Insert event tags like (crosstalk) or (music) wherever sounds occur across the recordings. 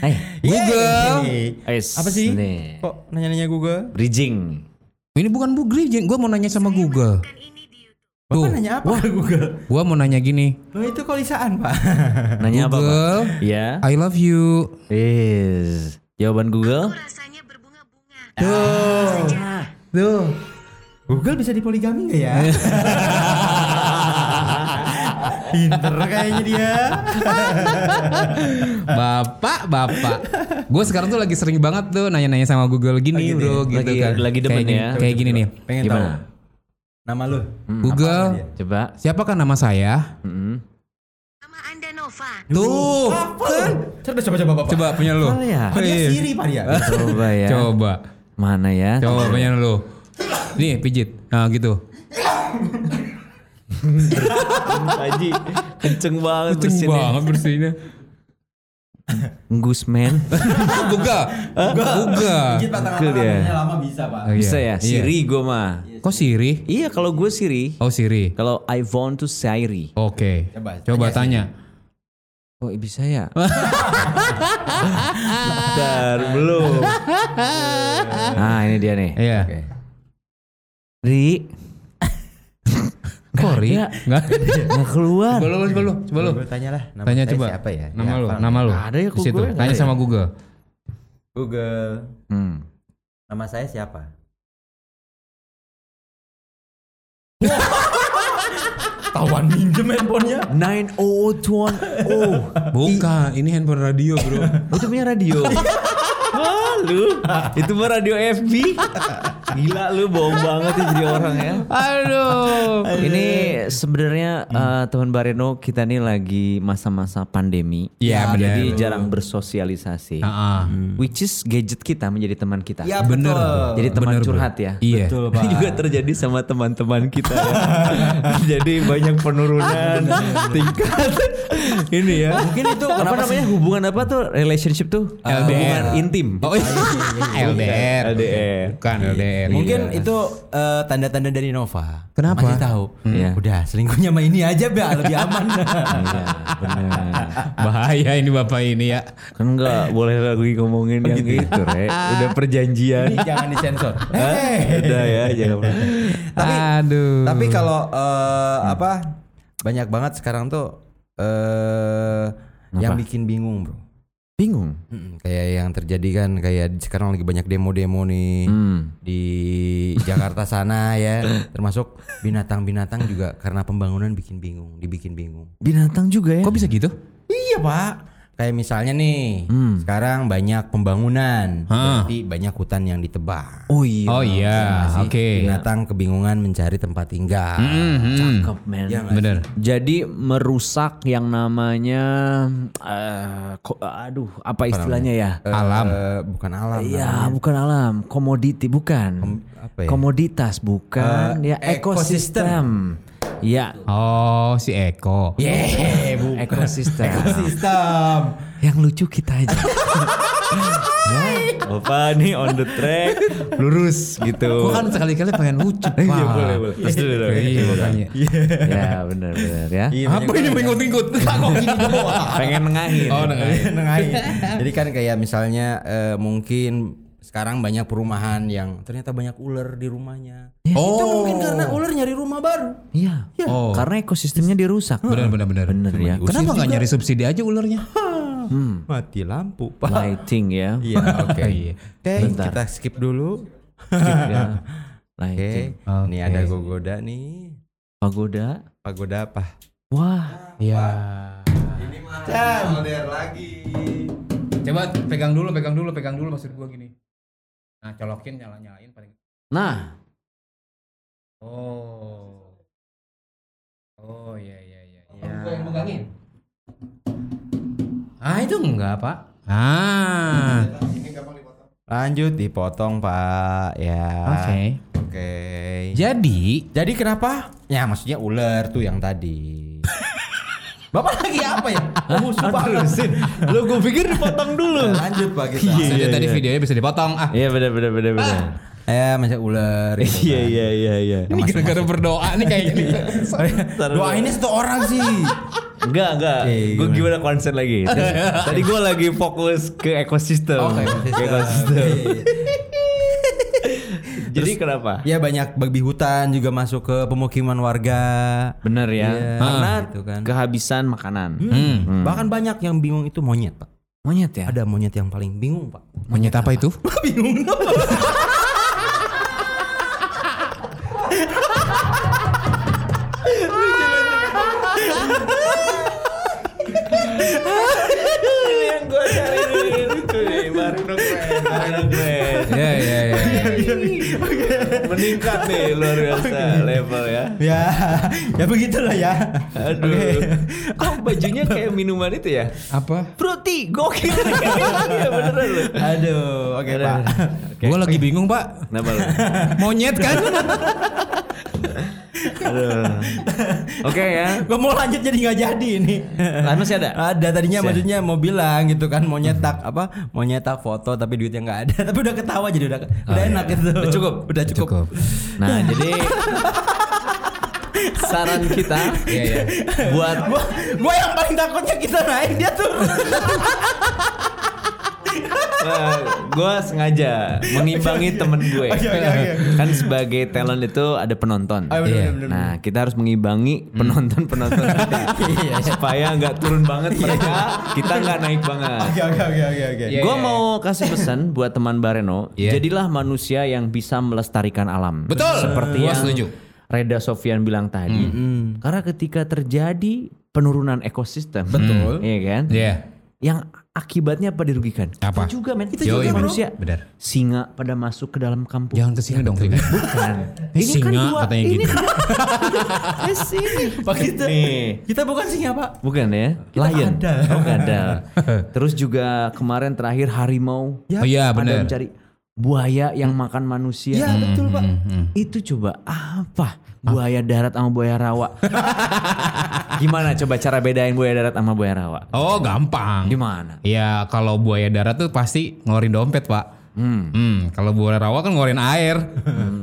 Eh, Google. eh, Apa sih? nih. Kok nanya-nanya Google? Bridging. Ini bukan Bu Gri, gue mau nanya sama Google. Bapak Tuh. nanya apa ke Google? Gue mau nanya gini. Oh itu kolisaan pak. Nanya apa, Pak? Google, Ya. I love you. Is. Jawaban Google? rasanya berbunga-bunga. Tuh. Tuh. Google bisa dipoligami nggak ya? (laughs) Pinter kayaknya dia. Bapak, bapak. Gue sekarang tuh lagi sering banget tuh nanya-nanya sama Google gini, gitu bro, ya? gitu Lagi- kan. lagi demen kayak gini, ya. Kayak gini nih. Pengen Gimana? tahu. Nama lu? Google, Coba. siapakah nama saya? Mm-mm. Nama Anda Nova. Tuh, Kan? Coba coba coba bapak. coba punya lu. Oh, ya. Oh, Iya. Siri pak dia. (laughs) Coba ya. Coba, Mana ya? coba punya lu. Nih pijit, nah gitu. (laughs) Haji, kenceng banget Kenceng bersinnya. banget bersihnya. Gusman. Google, Google. Dikit pak tangan Betul ya. lama bisa pak. Oh, iya. Bisa ya? Iya. Siri gue mah. Kok Siri? Iya kalau gue Siri. Oh Siri. Kalau iPhone tuh Siri. Oke. Coba, Coba tanya tanya. Oh bisa ya? (laughs) Bentar, belum. Nah (laughs) ini dia nih. Iya. Oke. Ri. Kok Ri? ada. Enggak. Nggak keluar. Coba lu, coba lu, coba lu. Tanya lah. Nama Tanya coba. Siapa ya? Nama Ya, lu, nama lu. Ada ya, Di situ. Google? Tanya sama ya? Google. Google. Hmm. Nama saya siapa? (laughs) Tawan minjem handphonenya. 90210. (laughs) Bukan, ini handphone radio, Bro. Oh, itu punya radio. (laughs) Lu. Itu mah radio FB. Gila lu bohong banget ya jadi orang ya. Aduh. Ini sebenarnya eh, teman Bareno kita nih lagi masa-masa pandemi. Iya, benar. Jadi jarang bersosialisasi. Heeh. Which is gadget kita menjadi teman kita. Ya Bener. Jadi teman Bener, bro. curhat ya. Iya. Betul (laughs) Ini pak. juga terjadi sama teman-teman kita ya. (laughs) Jadi banyak penurunan tingkat ini ya. Mungkin itu apa kenapa namanya hubungan apa tuh relationship tuh? LDR. Hubungan intim. Oh iya. LDR. LDR. Bukan LDR. Mungkin Iya. itu eh, tanda-tanda dari Nova. Kenapa? Masih tahu. Iya. Udah selingkuhnya sama ini aja, Mbak, lebih aman. (laughs) Iya, benar. bahaya ini bapak ini ya. Kan nggak boleh lagi ngomongin yang gitu, Re. Udah perjanjian. ini jangan disensor. (laughs) Hah? Udah ya, jangan. Tapi Aduh. tapi kalau eh, apa banyak banget sekarang tuh eh yang bikin bingung, Bro. Bingung. Mm, kayak yang terjadi kan kayak sekarang lagi banyak demo-demo nih Hmm. di Jakarta sana (laughs) ya termasuk binatang-binatang juga karena pembangunan bikin bingung dibikin bingung Binatang juga ya. Kok bisa gitu? iya pak kayak misalnya nih Hmm. sekarang banyak pembangunan Hah. berarti banyak hutan yang ditebang Oh iya. Oh iya, Masih oke. binatang kebingungan mencari tempat tinggal Mhm. Cakep, men. Iya nggak Bener. Jadi merusak yang namanya eh, ko- aduh apa istilahnya ya? Alam. Eh, bukan alam Iya, namanya. bukan alam, komoditi bukan. apa ya? Komoditas bukan, Eh, ya ekosistem. Ya, Oh, si Eko. yeah ekosistem. ekosistem yang lucu kita aja. (laughs) Bapak nih on the track, lurus gitu. Gua kan sekali-kali pengen lucu, Pak. Iya, boleh, boleh. Terus dulu dong. Iya, makanya. ya benar benar ya. Iya, Apa ini mengikut-ikut? (laughs) Pengen nengahin. Oh, nengahin. (laughs) Nengahin. Jadi kan kayak misalnya eh, mungkin sekarang banyak perumahan yang ternyata banyak ular di rumahnya. Oh. Itu mungkin karena ular nyari rumah baru. Iya. Oh. Karena ekosistemnya dirusak. Benar, benar, benar. Bener ya. Kenapa nggak nyari subsidi aja ularnya? (laughs) Hmm. Mati lampu, Pak. Lighting ya. Iya, oke. (laughs) Iya. Oke, Bentar. kita skip dulu. Skip ya. (laughs) Ini Oke. ada gogoda nih. Pagoda. Pagoda apa? Wah. Iya. Ini mah lagi. Coba pegang dulu, pegang dulu, pegang dulu maksud gua gini. Nah, colokin nyala-nyalain paling. Nah, Oh. Oh, iya iya iya. Ya. Gua yang megangin. Ah, itu enggak, Pak. Ah. Lanjut dipotong, Pak. Ya. Oke. Oke. Jadi, Jadi kenapa? Ya maksudnya ular tuh yang tadi. Bapak lagi apa ya? (laughs) Oh, terusin. lu gue pikir dipotong dulu. (laughs) Lanjut Pak kita. Iya, iya, tadi iya. videonya bisa dipotong. Ah. Iya benar benar benar benar. Ya macam ular. gitu Iya kan. iya iya iya. Ini gara-gara berdoa nih kayak gini. Doa ini satu orang sih. Enggak enggak. Oke, gue gimana konsen lagi? (laughs) Tadi gue lagi fokus ke ekosistem. Oh, ke ekosistem. Jadi kenapa? Ya banyak babi hutan juga masuk ke pemukiman warga. Bener ya. Iya, Karena gitu kan. kehabisan makanan. Hmm. Bahkan banyak yang bingung itu monyet, Pak. Monyet ya. Ada monyet yang paling bingung, Pak. Monyet apa itu? (laughs) bingung. (laughs) yang gue cari nih. Baru. Baru dong keren. Iya iya. Meningkat nih luar biasa level ya. ya, ya begitulah ya. Aduh. Kok bajunya kayak minuman itu ya? Apa? Fruity, gokil. (laughs) Iya beneran loh. Aduh, oke Pak. Gue lagi bingung pak. Kenapa? Monyet kan? (laughs) Oke ya. Gue mau lanjut jadi nggak jadi ini. Lah masih ada? Ada tadinya ada? maksudnya mau bilang gitu kan mau nyetak apa mau nyetak foto tapi duitnya nggak ada (laughs) tapi udah ketawa jadi udah udah enak gitu Udah cukup? udah cukup, Cukup. Nah, (laughs) jadi saran kita Iya iya. buat gua gua yang paling takutnya kita naik dia turun (laughs) (laughs) gue sengaja mengimbangi temen gue. Kan sebagai talent itu ada penonton. Ah, bener, Iya. bener, bener. Nah, kita harus mengimbangi penonton-penonton (laughs) kita. Iya, supaya nggak turun banget mereka, kita nggak naik banget. oke oke oke oke oke Iya, gue iya, mau kasih pesan buat teman Bareno, Iya. jadilah manusia yang bisa melestarikan alam. Betul. Seperti Gua yang setuju. Reda Sofian bilang tadi. Karena ketika terjadi penurunan ekosistem, Betul. iya kan? Iya. Yang akibatnya apa dirugikan? Apa? Kita juga men, kita Yoi, juga bro. manusia. Benar. Singa pada masuk ke dalam kampung. Jangan ke sini dong. Bukan. (laughs) Ini singa katanya ini gitu. (laughs) Eh, sini. Pak kita Nih. kita bukan singa pak Bukan ya? Lion. ada. Oh, ada. (laughs) Terus juga kemarin terakhir harimau. Ya. Oh iya benar. mencari buaya yang makan manusia. ya betul pak Itu coba apa? Buaya darat sama buaya rawa. (laughs) Gimana coba cara bedain buaya darat sama buaya rawa? Oh gampang. Gimana? Ya kalau buaya darat tuh pasti ngeluarin dompet pak. Hmm. Hmm, kalau buaya rawa kan ngeluarin air.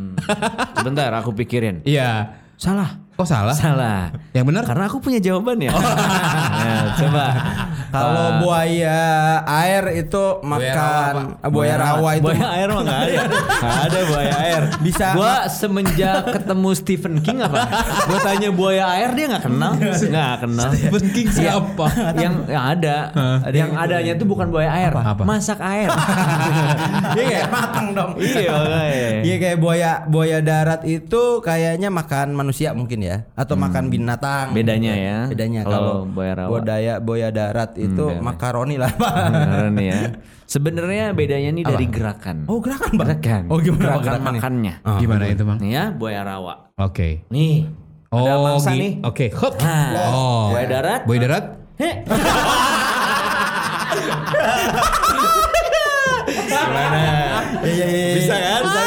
(laughs) Sebentar aku pikirin. Iya. Salah. Kok salah? Salah. Yang benar? Karena aku punya jawabannya. Nah, (laughs) coba. kalau Ah. buaya air itu makan buaya rawa itu Buaya air mah nggak ada. Ada buaya air. Bisa- Gua semenjak (laughs) ketemu Stephen King apa? Gua tanya buaya air dia nggak kenal. Nggak kenal. Stephen King siapa? yang yang ada, yang adanya tuh bukan buaya air, Apa? masak air. (laughs) Iya kayak matang dong. iya. Iya kayak buaya buaya darat itu kayaknya makan manusia mungkin ya atau makan binatang. Bedanya ya. Bedanya Kalau. Budaya buaya darat itu bener. makaroni lah Pak. Beneran nih ya. (laughs) Sebenarnya bedanya nih dari gerakan. Oh gerakan Bang. Gerakan. Oh gimana Pak Gerakan makannya. Ah, Gimana itu bang? Nih ya, buaya rawa. Oke. Nih. ada Oh, mangsa gi- nih. Oke. Hop. Nah, Oh. buaya darat. Buaya darat? Heh. (laughs) Gimana? Iya iya iya. Bisa kan? Bisa.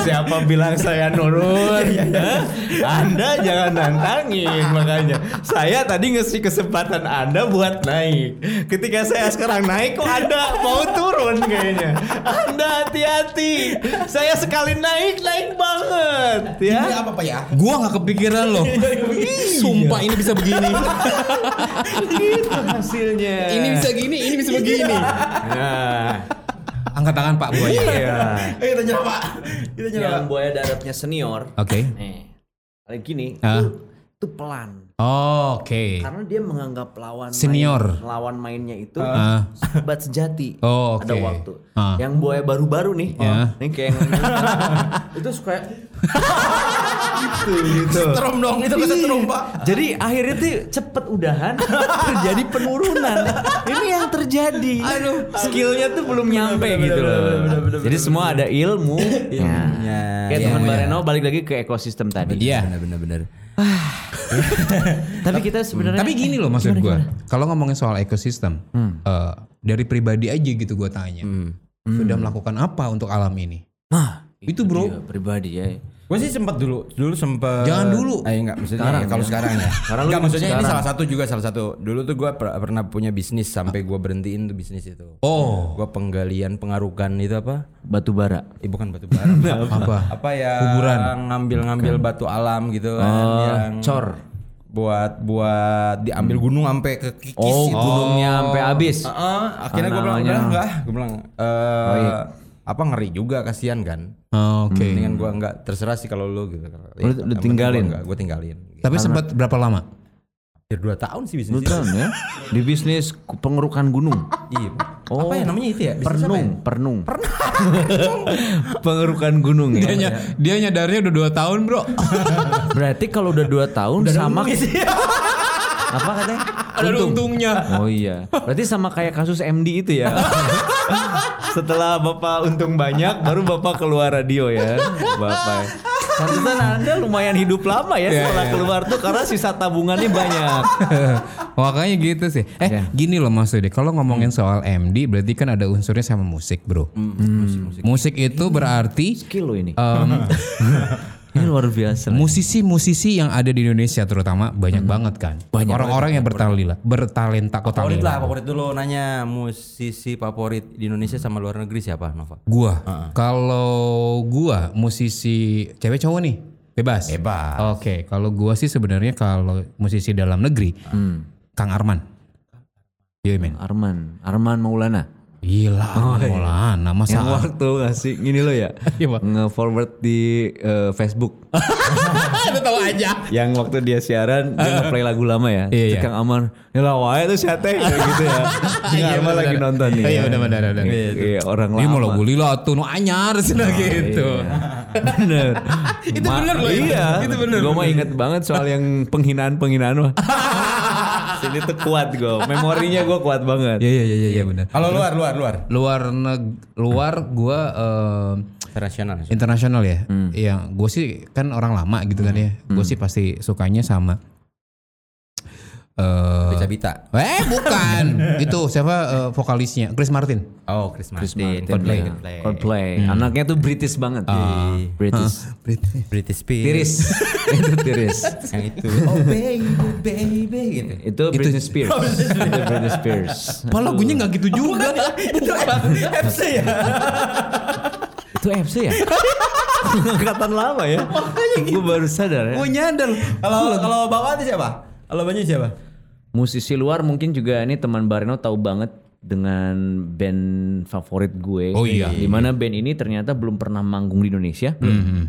Siapa bilang saya nurun? Hah? Anda jangan nantangin makanya. Saya tadi ngasih kesempatan Anda buat naik. Ketika saya sekarang naik kok Anda mau turun kayaknya. Anda hati-hati. Saya sekali naik naik banget ya. Ini apa Pak ya? Gua nggak kepikiran loh. Sumpah ini bisa begini. (laughs) Itu hasilnya. ini bisa gini, ini bisa begini. Nah, Angkat tangan Pak buaya. iya. Eh, kita nyoba Pak. Kita nyoba. Yang buaya daratnya senior. Oke. Nih, kayak gini. Ah. Itu, itu pelan. Oke. Karena dia menganggap lawan Senior. main, lawan mainnya itu Ah. sahabat sejati. (laughs) Oh, oke. Ada waktu. Ah. Yang buaya baru-baru nih, Ya. nih kayak yang (laughs) itu suka (laughs) gitu gitu. Setrum dong itu kesetrum Pak. Jadi akhirnya tuh cepet udahan (laughs) terjadi penurunan. Ini yang terjadi. Aduh, skillnya tuh belum nyampe gitu loh. Jadi semua ada ilmu. Ilmunya. Kayak Iya, teman iya. Bareno balik lagi ke ekosistem tadi. Iya. Benar benar benar. (laughs) Tapi kita sebenarnya Tapi gini loh maksud gue, kalau ngomongin soal ekosistem, eh, dari pribadi aja gitu gue tanya, sudah melakukan apa untuk alam ini? Nah, Itu, bro. dia pribadi ya. Gue sih sempat dulu, dulu sempat. Jangan dulu. Eh enggak, maksudnya Sekarang ya, kalau ya. sekarang ya. (laughs) Sekarang enggak, maksudnya ini sekarang. salah satu juga salah satu. Dulu tuh gue pernah punya bisnis sampai gue berhentiin tuh bisnis itu. Oh, Gue penggalian pengarukan itu apa? Batu bara. Eh bukan batu bara. (laughs) apa? apa ya? Kuburan. Ngambil-ngambil batu alam gitu kan Oh, yang cor. buat buat diambil gunung sampai ke kikis Oh, gitu. gunungnya sampai habis. Heeh, akhirnya gue bilang namanya- udah enggak, gue bilang eh apa ngeri juga kasihan kan. Oh, Oke. Mendingan gua enggak terserah sih kalau lu gitu. Lu- lu tinggalin? Gue tinggalin. Tapi sempat berapa lama? Hampir 2 tahun sih bisnis. tahu ya? Di bisnis pengerukan gunung. (laughs) Iya. Oh. Apa ya namanya itu ya? Bisnis apa ya? Pernung, pernung. (laughs) pengerukan gunung ya. Dia, ny- dia nyadarnya udah 2 tahun, Bro. (laughs) Berarti kalau udah 2 tahun sama apa katanya? Ada untungnya. Oh iya. Berarti sama kayak kasus MD itu ya. (laughs) Setelah Bapak untung banyak baru Bapak keluar radio ya. Bapak. Pantesan Anda lumayan hidup lama ya Iya, setelah iya. keluar tuh karena sisa tabungannya banyak. (laughs) Makanya gitu sih. Eh, Ya. gini loh maksudnya. Kalau ngomongin soal MD berarti kan ada unsurnya sama musik, Bro. Musik, itu berarti Skill lo ini. em, (laughs) Ini luar biasa. musisi-musisi yang ada di Indonesia terutama banyak banget kan. Banyak. Orang-orang yang bertalenta, bertalenta kota Favorit lah, favorit dulu nanya musisi favorit di Indonesia sama luar negeri siapa Nova? Gua. Kalau gua musisi cewek cowok nih, bebas. Bebas. Oke, kalau gua sih sebenarnya kalau musisi dalam negeri, Kang Arman. Iya men. Arman, Arman Maulana. Gila, Maulana masa Yang waktu ngasih gini lo ya. (laughs) Iya. Nge-forward di eh, Facebook. (laughs) Lu tahu aja. yang waktu dia siaran dia nge-play lagu lama ya. Iya, Terus iya. Kang Amar, ya lah wae tuh siate gitu ya. (laughs) Iya, Arman lagi nonton nih. Iya, benar benar benar. Iya, orang Ini mau lama. lagu lila tuh nu anyar sih gitu. bener. Itu bener loh, itu. Iya. Itu bener. Gue mah inget banget soal yang penghinaan-penghinaan mah. Sini tuh kuat gue. Memorinya gue kuat banget. Iya iya iya iya benar. Kalau luar, luar, luar. Luar neg luar gua eh, Internasional. internasional ya. Iya, gue sih kan orang lama gitu kan ya. Gue sih pasti sukanya sama eh Bisa Bita. Eh bukan. (laughs) Itu siapa eh, vokalisnya? Chris Martin. Oh, Chris Martin. Martin, Coldplay. Coldplay. Coldplay. Anaknya tuh British banget. British. British Spears. Tiris. (laughs) itu tiris. Yang itu. Oh (laughs) baby, baby gitu. Itu Britney Spears. itu Britney Spears. Apa lagunya nggak gitu juga? itu FC ya. itu FC ya? Angkatan lama ya. Gue baru sadar ya. Gue nyadar. Kalau kalau bapak itu siapa? Kalau banyak siapa? Musisi luar mungkin juga ini teman Bareno tahu banget dengan band favorit gue. Oh iya. Di mana band ini ternyata belum pernah manggung di Indonesia.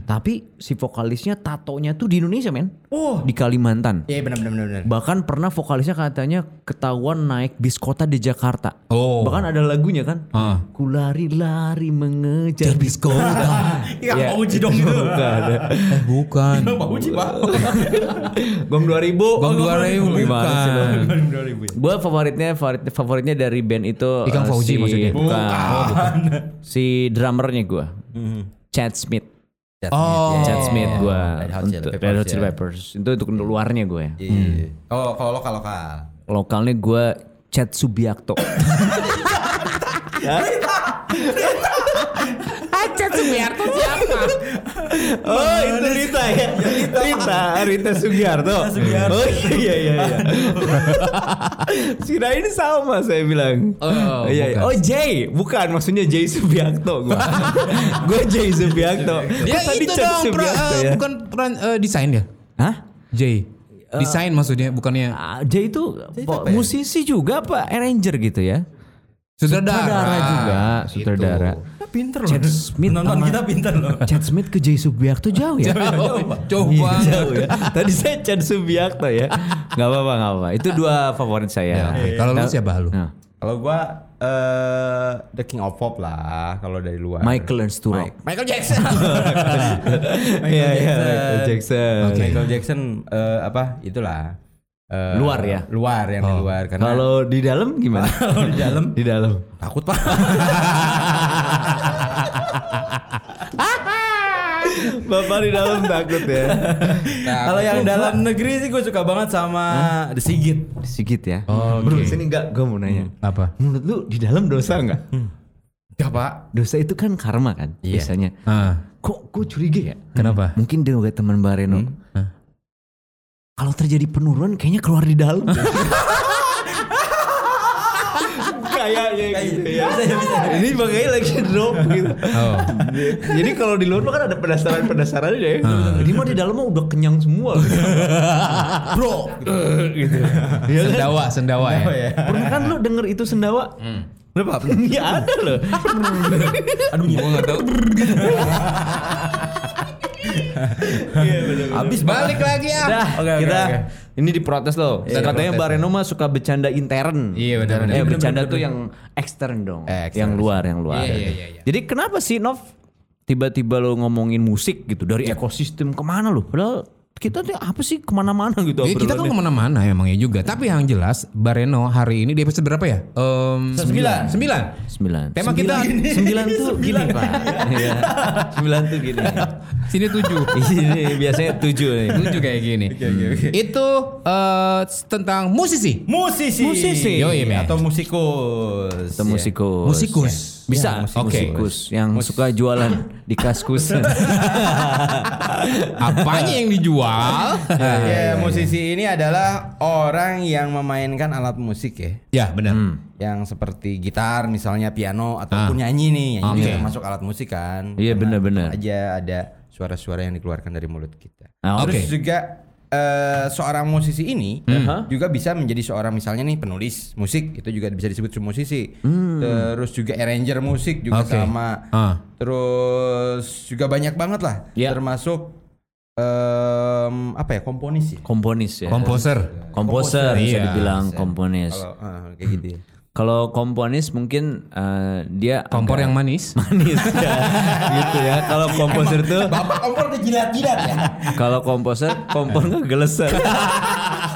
Tapi si vokalisnya tatonya tuh di Indonesia men. Oh. Di Kalimantan. Iya benar benar benar. benar. Bahkan pernah vokalisnya katanya ketahuan naik bis kota di Jakarta. Oh. Bahkan ada lagunya kan. Ah. Kulari-lari mengejar bis kota. Iya, (laughs) Pak Uji dong (laughs) itu. Eh bukan. Pak Uji, Pak. (laughs) Gong 2000. Bang dua ribu Gimana sih lo? bukan. Gue favoritnya favorit, favoritnya dari band itu Ikang eh, Fauzi si, maksudnya? Bukan. Si drummernya gue. Chad Smith. Oh. Chad Smith gue. Red Hot Chili Untuk Peppers, Red Hot Chili ya. Peppers. Itu untuk luarnya gue. Iya. Kalau kalau lokal lokal. Lokalnya gue Chad Subiakto. (laughs) Chad Subiarto siapa? Oh itu Rita ya. Rita, Rita Sugiarto. Oh iya iya iya. (laughs) Sira ini sama saya bilang. Oh, iya, iya. bukan. oh Jay, bukan maksudnya Jay Subiakto gua. (laughs) gua Jay Subiakto. Ya Kok tadi itu dong, pra- Subiakto eh, ya. bukan peran eh, desain ya? Hah? J. Desain maksudnya bukannya Ah, Jay itu po- musisi juga apa arranger gitu ya? sutradara. Sutradara juga, sutradara. Pinter Chad Smith Nonton kita pinter loh. Chad Smith ke Jay Subiakto jauh ya? Coba. Jauh ya. (laughs) Tadi saya Chan Subiakto ya. Gak apa-apa, gak apa-apa. Itu dua favorit saya. Ya. Kalau lu siapa lu? Nah, Kalau gua eh The King of Pop lah kalau dari luar. Michael Learns to Rock. Michael Jackson. (laughs) Iya iya Michael Jackson. Oke. Michael Jackson eh, apa itulah eh, Luar ya? Luar yang di luar karena Kalau di dalam gimana? (laughs) kalau di dalam di dalam. takut pak. (laughs) Bapak di dalam takut ya. Kalau yang dalam negeri sih gue suka banget sama The Sigit. Sigit ya. Oh, Bro, oke. sini enggak gue mau nanya. Apa? Menurut lu di dalam dosa enggak? Ya pak. Dosa itu kan karma kan biasanya. Ah, Kok gue curiga ya? kenapa? Mungkin dia teman Mbak Reno. Kalau terjadi penurunan kayaknya keluar di dalam. (laughs) Kayaknya gitu ya. Ini makanya lagi drop gitu. Oh. Jadi kalau di luar mah kan ada penasaran-penasaran aja ya. Ini mah di dalam mah udah kenyang semua. (laughs) Bro. gitu. Iya kan? Sendawa, sendawa ya. Pernah kan lu denger itu sendawa? Berapa? (laughs) Iya ada loh. Aduh, gua enggak tahu. Habis Balik lagi ya. Dah, Oke, oke, kita oke. ini diprotes loh. Iya, Katanya protes. Mbak Reno mah suka bercanda intern. Iya, benar, benar. Eh, Iya, bercanda tuh yang ekstern dong. Eh, ekstern. yang luar, yang luar. Iya, iya, iya, iya. Jadi kenapa sih Nov tiba-tiba lo ngomongin musik gitu dari ekosistem ke mana lo? Padahal kita tuh apa sih ke mana-mana gitu. Ya, kita kan obrolannya. ke mana-mana emangnya juga. Tapi yang jelas, Bareno hari ini di episode berapa ya? Em, Sembilan. Sembilan. sembilan. Tema kita sembilan (laughs) tuh gini pak. Iya. sembilan tuh gini. sini tujuh. (laughs) Ini biasanya tujuh nih. tujuh kayak gini. Itu eh, tentang musisi. Musisi. Musisi. Yoi, men. Atau musikus. Atau musikus. Musikus. Bisa, Ya, Oke. musikus yang suka jualan di kaskus. (laughs) Apanya yang dijual? Ya, musisi ini adalah orang yang memainkan alat musik ya. ya benar. Yang seperti gitar misalnya piano ataupun nyanyi nih. Nyanyi Oke. juga termasuk alat musik kan. Iya, benar-benar. Aja ada suara-suara yang dikeluarkan dari mulut kita. Nah, Oke. Terus juga eh, seorang musisi ini Aha. juga bisa menjadi seorang misalnya nih penulis musik itu juga bisa disebut musisi. Terus juga arranger musik juga Oke. sama. Ah. Terus juga banyak banget lah. Ya. Termasuk em, apa ya komponis ya. komponis ya. Komposer. komposer bisa Iya. dibilang komponis. Kalau ah, kayak gitu ya. Kalau komponis mungkin eh, dia Kompor agak yang manis. (laughs) manis ya. gitu ya. Kalau komposer tuh Bapak kompor kejilat-jilat ya. kalau komposer kompor nggak geleser. (laughs)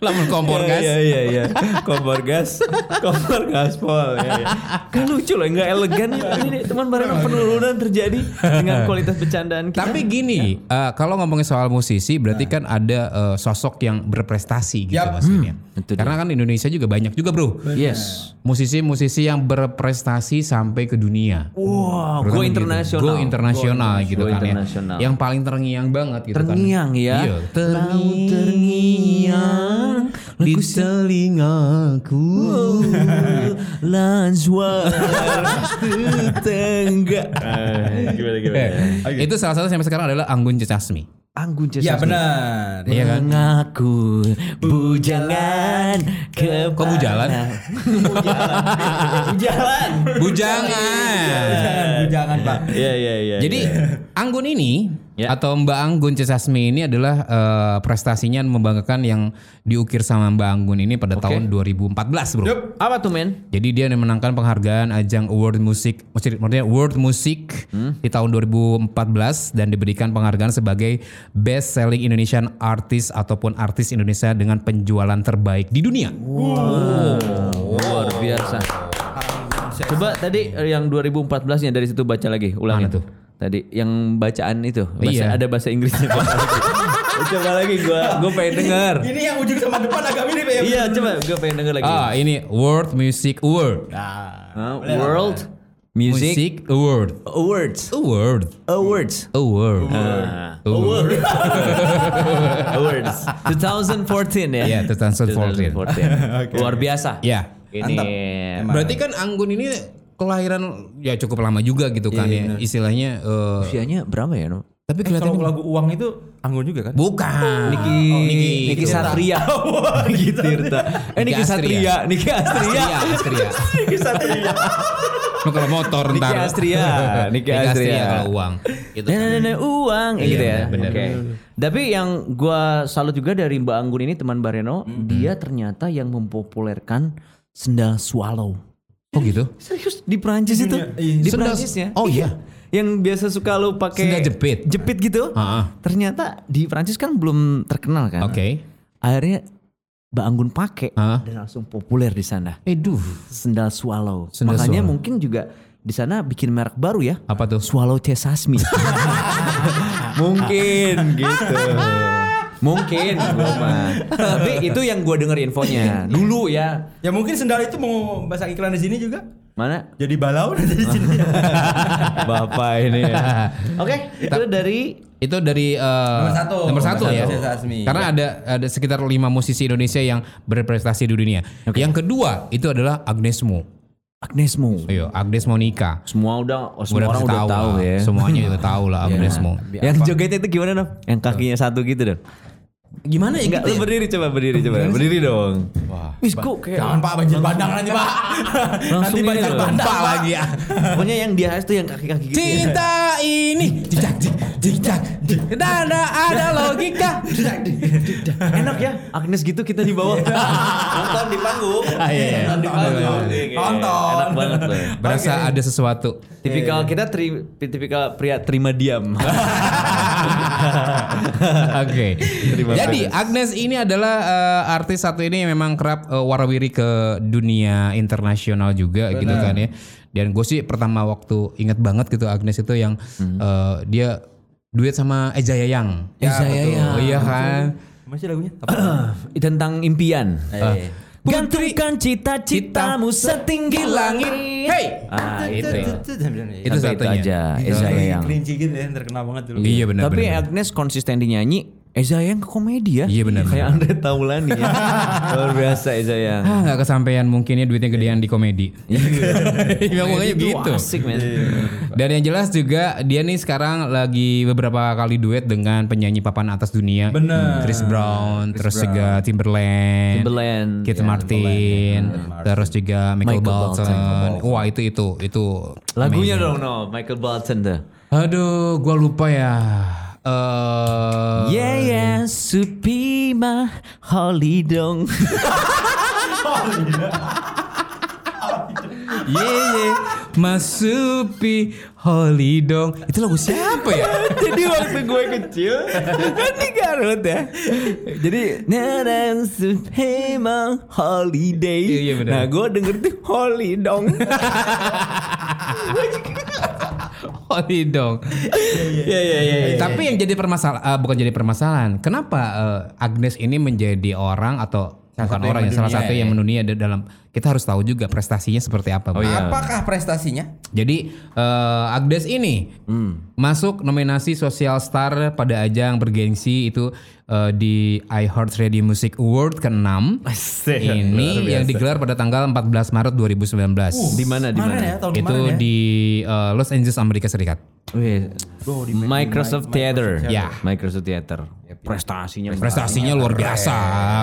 Lamun kompor gas. Iya iya iya. Kompor gas, kompor gaspol. Ya, ya. Kan lucu loh, nggak elegan. Ini teman bareng penurunan terjadi dengan (laughs) kualitas bercandaan kita. Tapi gini, eh, kalau ngomongin soal musisi, berarti kan ada eh, sosok yang berprestasi gitu Yap. maksudnya. dia. Karena kan Indonesia juga banyak juga bro. yes. Musisi-musisi yang berprestasi sampai ke dunia. Wow, go gitu. internasional. Go internasional Go gitu kan ya. internasional. Yang paling terngiang banget gitu Terngiang kan. ya. Iya. Terngiang di telingaku. (laughs) lan suara tetangga. gimana Eh, Itu salah satu sampai sekarang adalah Anggun Cecasmi. Anggun Ya benar. Iya kan? Mengaku bujangan ke Kok bujalan? bujalan. Bujangan. Jangan (laughs) Pak. Iya iya iya. Jadi Anggun ini Ya. atau Mbak Anggun Cesasmi ini adalah eh, prestasinya membanggakan yang diukir sama Mbak Anggun ini pada tahun 2014 bro. apa tuh men? Jadi dia memenangkan penghargaan ajang World Music, maksudnya World Music Hmm? di tahun 2014 dan diberikan penghargaan sebagai Best Selling Indonesian Artist ataupun artis Indonesia dengan penjualan terbaik di dunia. Luar biasa. Coba tadi yang 2014 nya dari situ baca lagi, ulangi Mana tuh. Tadi yang bacaan itu, bahasa, Iya. ada bahasa Inggrisnya. (laughs) Coba lagi. gua gua pengen dengar. Ini yang ujung sama depan agak mirip ya. Iya, coba gua pengen denger lagi. Ah, ini World Music Award. Hah? World Music, Music Award. Awards. Award. Awards. Award. Ah. Award. Awards. 2014 ya. Iya, 2014. 2014. Luar biasa. Ya. Ini Berarti kan Anggun ini kelahiran ya cukup lama juga gitu kan ya. Istilahnya eh, usianya berapa ya, No? tapi Kalau kelihatannya lagu uang itu anggun juga kan? bukan. Niki Oh, Niki, Satria. (laughs) Niki Tirta. Eh Niki Niki Satria, Niki Astria. Astria, Astria. (laughs) Niki Satria. Lu kalau motor Niki ntar. Astria, Niki Astria. kalau uang. Gitu Nah, nah, nah, uang Iya, gitu ya. benar, Oke. Tapi yang gua salut juga dari Mbak Anggun ini teman Bareno, dia ternyata yang mempopulerkan sendal swallow. Oh gitu. Serius di Prancis itu? Di Sendal- Prancisnya. Oh iya. (laughs) Yang biasa suka lu pakai Sendal jepit. Jepit gitu. Ah, ah. Ternyata di Prancis kan belum terkenal kan. Oke. Akhirnya Mbak Anggun pakai Ah. dan langsung populer di sana. Eduh. Sendal swallow. Sendal Makanya swallow. mungkin juga di sana bikin merek baru ya. Apa tuh? Swallow Cesasmi. (laughs) Mungkin gitu. Mungkin gua mah. Tapi itu yang gua denger infonya. (laughs) Dulu ya. Ya mungkin sendal itu mau pasang iklan di sini juga. Mana? Jadi balau dari sini. (laughs) Bapak ini ya. Oke, itu dari Itu dari eh, Nomor satu. nomor satu Nomor ya. satu. Karena ada ada sekitar lima musisi Indonesia yang berprestasi di dunia. Yang kedua itu adalah Agnes Mo. Agnes Mo. Ayo, Agnes Monica. Semua udah oh, semua Udah orang udah tahu lah. ya. Semuanya udah tahu lah (laughs) Agnes Mo. Yang jogetnya itu gimana dong? Yang kakinya satu gitu dong. Gimana ya Enggak, lu berdiri coba berdiri coba. Berdiri dong. Wah. Wis kok kayak Jangan Pak banjir bandang nanti Pak. (laughs) Langsung nanti banjir bandang Pak lagi ya. Pokoknya yang dia itu yang kaki-kaki gitu. ya. Cinta ini jejak jejak dan ada logika. Enak ya, Agnes gitu kita di bawah. Nonton di panggung. Ah, iya, iya. Nonton di panggung. Nonton. Enak banget loh. Berasa ada sesuatu. Tipikal kita tri, tipikal pria terima diam. (laughs) (laughs) Oke. Terima Jadi. Agnes ini adalah eh, artis satu ini yang memang kerap eh, warawiri ke dunia internasional juga gitu kan ya. Dan gue sih pertama waktu inget banget gitu Agnes itu yang eh, dia duet sama Eza Yayang. Eza Yayang. Oh, iya kan. Masih lagunya? Apa? (clears throat) Tentang impian. Eh, Gantungkan cita-citamu setinggi langit. Hey. Ah, itu. Itu Sampai satunya. aja. Eza Yayang. Kelinci gitu ya, terkenal banget dulu. Iya benar Tapi. Agnes konsisten dinyanyi. Eza Yang ke komedi ya. Iya, benar, Kayak Andre Taulani ya. (laughs) Luar biasa Eza Yang. Ah, nggak kesampaian mungkinnya duitnya gedean di komedi. Iya (laughs) pokoknya Itu gitu. Asik men. Dan yang jelas juga dia nih sekarang lagi beberapa kali duet dengan penyanyi papan atas dunia. Bener. Chris Brown, terus juga Timberland, Timberland. Keith Ya, Martin, terus juga Michael, Michael Bolton. Bolton. Wah itu itu itu. Lagunya dong no, Michael Bolton tuh. Aduh, gua lupa ya. Eh, Yeah yeah, Supima dong. (laughs) Yeah yeah, Masupi Holy dong. Itu lagu siapa ya? (laughs) Jadi waktu gue kecil kan di Garut ya. Jadi Naran Supima Holiday. Iya, iya, benar. Nah gue denger tuh dong. (laughs) Holy dong. Iya iya iya. Tapi yang jadi permasalahan bukan jadi permasalahan. Kenapa eh, Agnes ini menjadi orang atau bukan satu yang orang ya salah satu ya. yang mendunia di dalam kita harus tahu juga prestasinya seperti apa. Oh, Bang. iya. Apakah prestasinya? Jadi eh, Agnes ini masuk nominasi Social Star pada ajang bergengsi itu eh, di iHeart Radio Music Award ke-6. Asik. Ini yang digelar pada tanggal 14 Maret 2019. Di mana di Mana ya? Tahun itu kemarin ya? di eh, Los Angeles Amerika Serikat. Oh, di Microsoft Theater. Ya. Microsoft Theater. Prestasinya Prestasinya luar biasa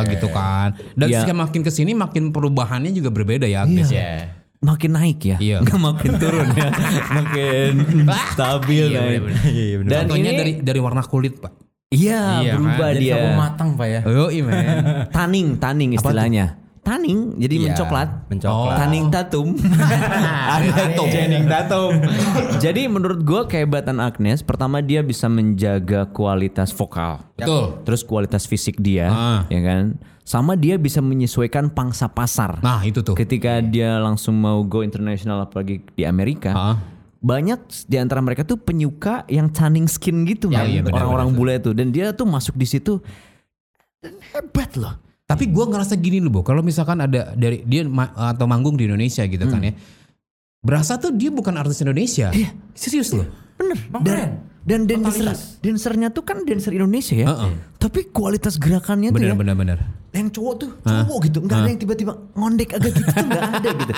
gitu kan. Dan Iya. makin ke sini makin perubahannya juga berbeda ya Agnes ya. makin naik ya. Iya. Nggak makin turun ya. (laughs) makin stabil Iya, naik. bener-bener. Dan Contohnya ini dari dari warna kulit pak. iya, Iya, berubah kan? Jadi dia. sapu matang Pak ya. Oh iya men. (laughs) Taning, taning istilahnya. Taning jadi Iya, mencoklat. mencoklat. Taning tatum. (laughs) Ada tatum. (laughs) Jadi menurut gue kehebatan Agnes pertama dia bisa menjaga kualitas vokal. Betul. Terus kualitas fisik dia, Ah. ya kan? Sama dia bisa menyesuaikan pangsa pasar. Nah itu tuh. Ketika dia langsung mau go internasional apalagi di Amerika, Ah. banyak di antara mereka tuh penyuka yang tanning skin gitu Ya, man. iya, orang-orang bule tuh dan dia tuh masuk di situ dan hebat loh. Tapi gua ngerasa gini loh. Kalau misalkan ada dari dia ma- atau manggung di Indonesia gitu kan ya. Berasa tuh dia bukan artis Indonesia. Iya. Serius loh. Bener. Bang Dan. Dan dancer, dancernya tuh kan dancer Indonesia ya. Heeh. Tapi kualitas gerakannya tuh Bener ya. bener bener. Yang cowok tuh cowok gitu. Nggak ada yang tiba-tiba ngondek agak gitu tuh nggak ada gitu.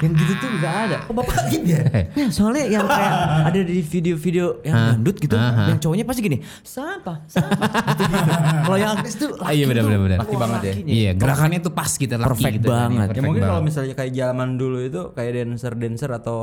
Yang gitu tuh nggak ada. Oh Bapak gitu ya? Ya soalnya yang kayak ada di video-video yang Hah? dangdut gitu, Hah? yang cowoknya pasti gini, siapa, siapa, (laughs) gitu, gitu. Kalau yang Agnes tuh, laki Iya, benar, tuh, benar, benar. wah, Laki banget ya. lakinya. Iya gerakannya tuh pas gitu laki Perfect gitu banget. ya. Ya Perfect mungkin kalau misalnya kayak zaman dulu itu kayak dancer-dancer atau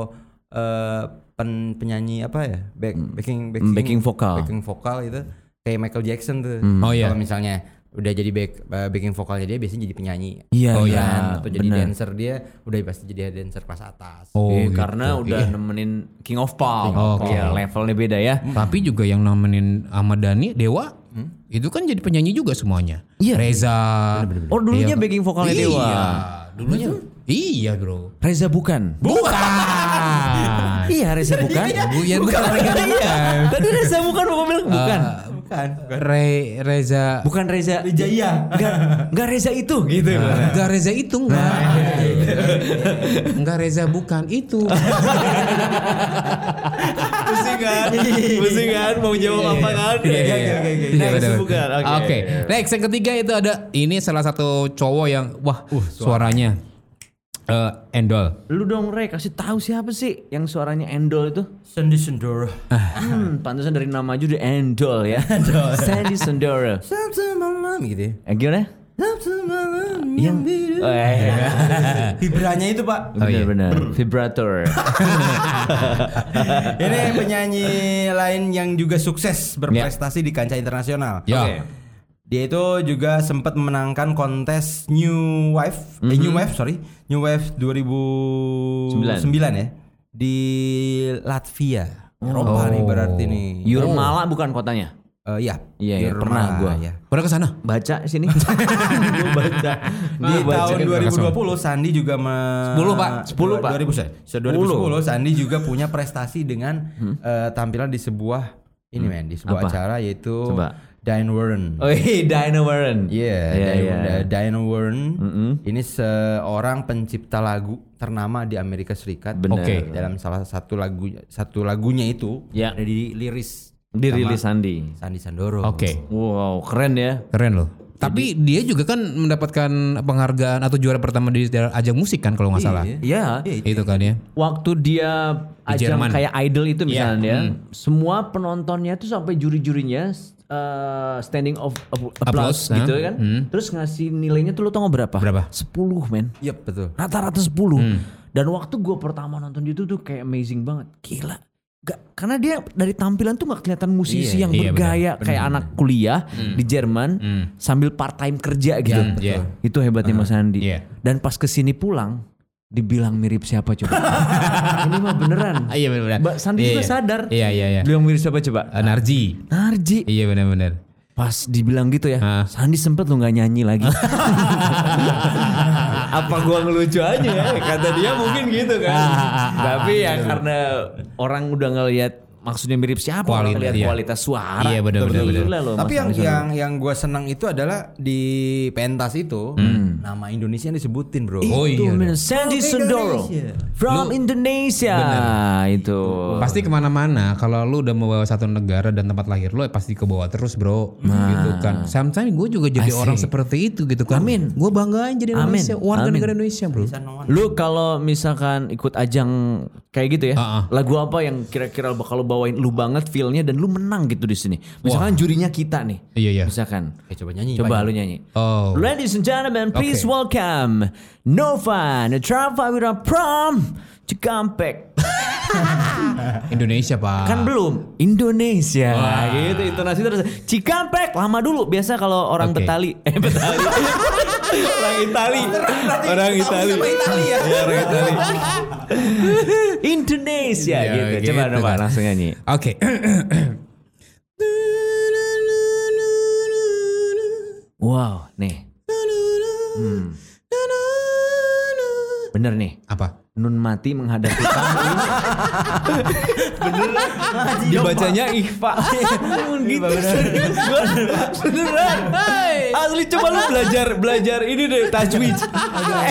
eh, pen penyanyi apa ya? Back, backing, backing backing vokal. Backing vokal itu kayak Michael Jackson tuh. Oh, iya. Kalau misalnya udah jadi back eh, backing vokalnya dia biasanya jadi penyanyi. Iya, Oh, iya, iya. kan? atau jadi benar. dancer dia udah pasti jadi dancer kelas atas. Oh, Iya, gitu. karena udah nemenin King of Pop. Iya, Pop. levelnya beda ya. Tapi juga yang nemenin Ahmad Dhani Dewa itu kan jadi penyanyi juga semuanya. Iya. Reza. Oh, dulunya Iya. backing vokalnya Dewa. Iya, dulunya. Iya, Bro. Reza bukan. Bukan. (laughs) Iya Reza bukan. Bu- ya, bukan, bukan, Iya. Tadi Reza bukan, Bapak bilang bukan. Eh, Bukan. bukan. Re, Reza Bukan Reza. Wijaya. Enggak, enggak Reza itu gitu. Enggak Reza itu enggak. Enggak Reza bukan itu. (laughs) Pusing kan? Pusing kan? Mau jawab apa kan? Iya, iya, iya. Iya, bukan. Oke. Oke. Next yang ketiga itu ada ini salah satu cowok yang wah suaranya eh, endol. Lu dong Re kasih tahu siapa sih yang suaranya Endol itu? Sandy Sandoro. Hmm, pantesan dari nama aja udah Endol ya. (laughs) Sandy Sandoro. Sabtu malam gitu ya. Eh, gimana? Sabtu malam Yang oh, eh, (laughs) Vibranya itu pak. Oh, iya. benar-benar vibrator. (laughs) Ini penyanyi lain yang juga sukses berprestasi di kancah internasional. Ya. Oke. Dia itu juga sempat memenangkan kontes New Wave, eh, New Wave sorry, New Wave 2009 ya di Latvia. Eropa nih berarti nih. Yurmala bukan kotanya. Eh, iya. Iya, iya, pernah gua. ya. Pernah ke sana? Baca sini. (laughs) Gua baca. Di baca. tahun 2020 Sandi juga me 10, Pak. 10 Pak. 2000 saya. Se- 2010 10. Sandi juga punya prestasi dengan eh, tampilan di sebuah ini men, di sebuah Apa? acara yaitu Coba. Diane Warren. Oh (laughs) iya, Dinah Warren. Iya, Iya, Diane, iya. Diane Warren. Ini seorang pencipta lagu ternama di Amerika Serikat. Benar. Oke. Dalam salah satu lagu satu lagunya itu Ya. ada di liris Dirilis Sandi. Sandi Sandoro. Oke. Wow, keren ya. Keren loh. Tapi dia juga kan mendapatkan penghargaan atau juara pertama di ajang musik kan kalau nggak salah. Iya. Itu kan ya. Waktu dia Di ajang Jerman. kayak idol itu Iya, misalnya, semua penontonnya tuh sampai juri-jurinya uh, standing of of applause Applause, gitu huh? kan. Terus ngasih nilainya tuh lo tau nggak berapa? Berapa? 10 men. Yep, betul. Rata-rata 10. Dan waktu gue pertama nonton itu tuh kayak amazing banget. Gila. Gak, karena dia dari tampilan tuh gak kelihatan musisi yang iya, bergaya kayak anak kuliah di Jerman sambil part time kerja gitu. Iya. Itu hebatnya Mas Andi. Iya. Dan pas ke sini pulang dibilang mirip siapa coba? (laughs) Ini mah beneran. Ah, iya benar-benar. Mbak Sandi Iya, juga iya. sadar. Iya iya iya. Bilang mirip siapa coba? Eh, Narji. Narji. Iya benar-benar. Pas dibilang gitu ya, Ah. Sandi sempet lo nggak nyanyi lagi. (laughs) Apa gua ngelucu aja ya? Kata dia mungkin gitu kan. Tapi ya karena orang udah ngelihat maksudnya mirip siapa, Kualitas, ngelihat iya. kualitas suara. Iya, benar, benar, loh, Tapi yang yang yang gue senang itu adalah di pentas itu nama Indonesia yang disebutin bro. Oh itu iya. men, Sandy Sundoro from Indonesia itu. Pasti ke mana-mana kalau lu udah membawa satu negara dan tempat lahir lu ya pasti ke bawah terus bro gitu kan sometimes gue juga jadi Asik. orang seperti itu gitu kan Amin. gue banggain jadi Amin. Indonesia warga Amin. negara Indonesia bro Lu kalau misalkan ikut ajang kayak gitu ya, Ah, ah. lagu apa yang kira-kira bakal lu bawain lu banget feelnya dan lu menang gitu di sini. Misalkan jurinya kita nih. Iya, iya. Misalkan. Eh, coba nyanyi. Coba lu nyanyi. oh Ladies and gentlemen, please Okay. welcome Nova Netrava Wira Prom Cikampek. (laughs) Indonesia pak Kan belum Indonesia gitu intonasi terus Cikampek lama dulu biasa kalau orang Oke. Betali eh Betali (laughs) Orang Itali. Orang Itali. ya. Iya, orang Itali. Indonesia Ya, gitu. Coba gitu Nova kan. langsung nyanyi. oke (clears throat) Wow, nih. Hmm. Bener nih. apa Nun mati menghadapi kamu. Dibacanya Ikhfa. gitu serius. Beneran. Asli coba lu belajar belajar ini deh tajwid.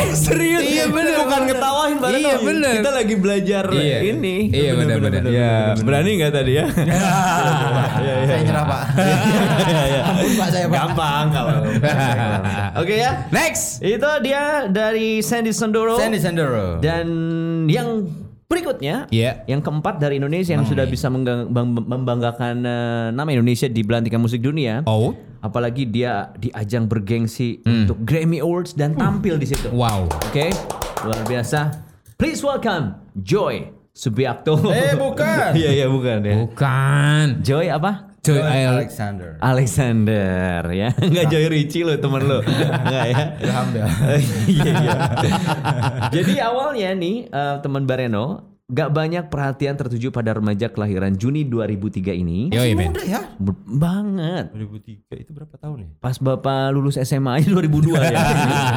Eh serius. Iya bener. Bukan ngetawain bareng. Iya, bener. Kita lagi belajar Iya. ini. Iya, bener, bener. Ya, berani nggak tadi ya? (laughs) Saya nyerah pak. Ampun pak saya pak. Gampang kalau. (laughs) Oke ya. next Itu dia dari Sandy Sandoro. Sandy Sandoro. Dan yang berikutnya, Iya. yang keempat dari Indonesia yang sudah bisa menggang- bang- membanggakan eh, nama Indonesia di belantikan musik dunia. oh Apalagi dia di ajang bergengsi untuk Grammy Awards dan tampil di situ. wow Oke, luar biasa. Please welcome Joy Subiakto. Eh bukan. (laughs) Iya iya bukan ya. bukan Joy apa? Joy Al- Alexander. Alexander ya. (laughs) Enggak Joy Ricci lo temen lo. Enggak ya. Ilham dah. (laughs) Iya iya. (laughs) Jadi awalnya nih eh, teman Bareno gak banyak perhatian tertuju pada remaja kelahiran Juni 2003 ini. Yo, iya, Ben. Udah ya. Banget. 2003 itu berapa tahun ya? Pas Bapak lulus SMA aja 2002 ya.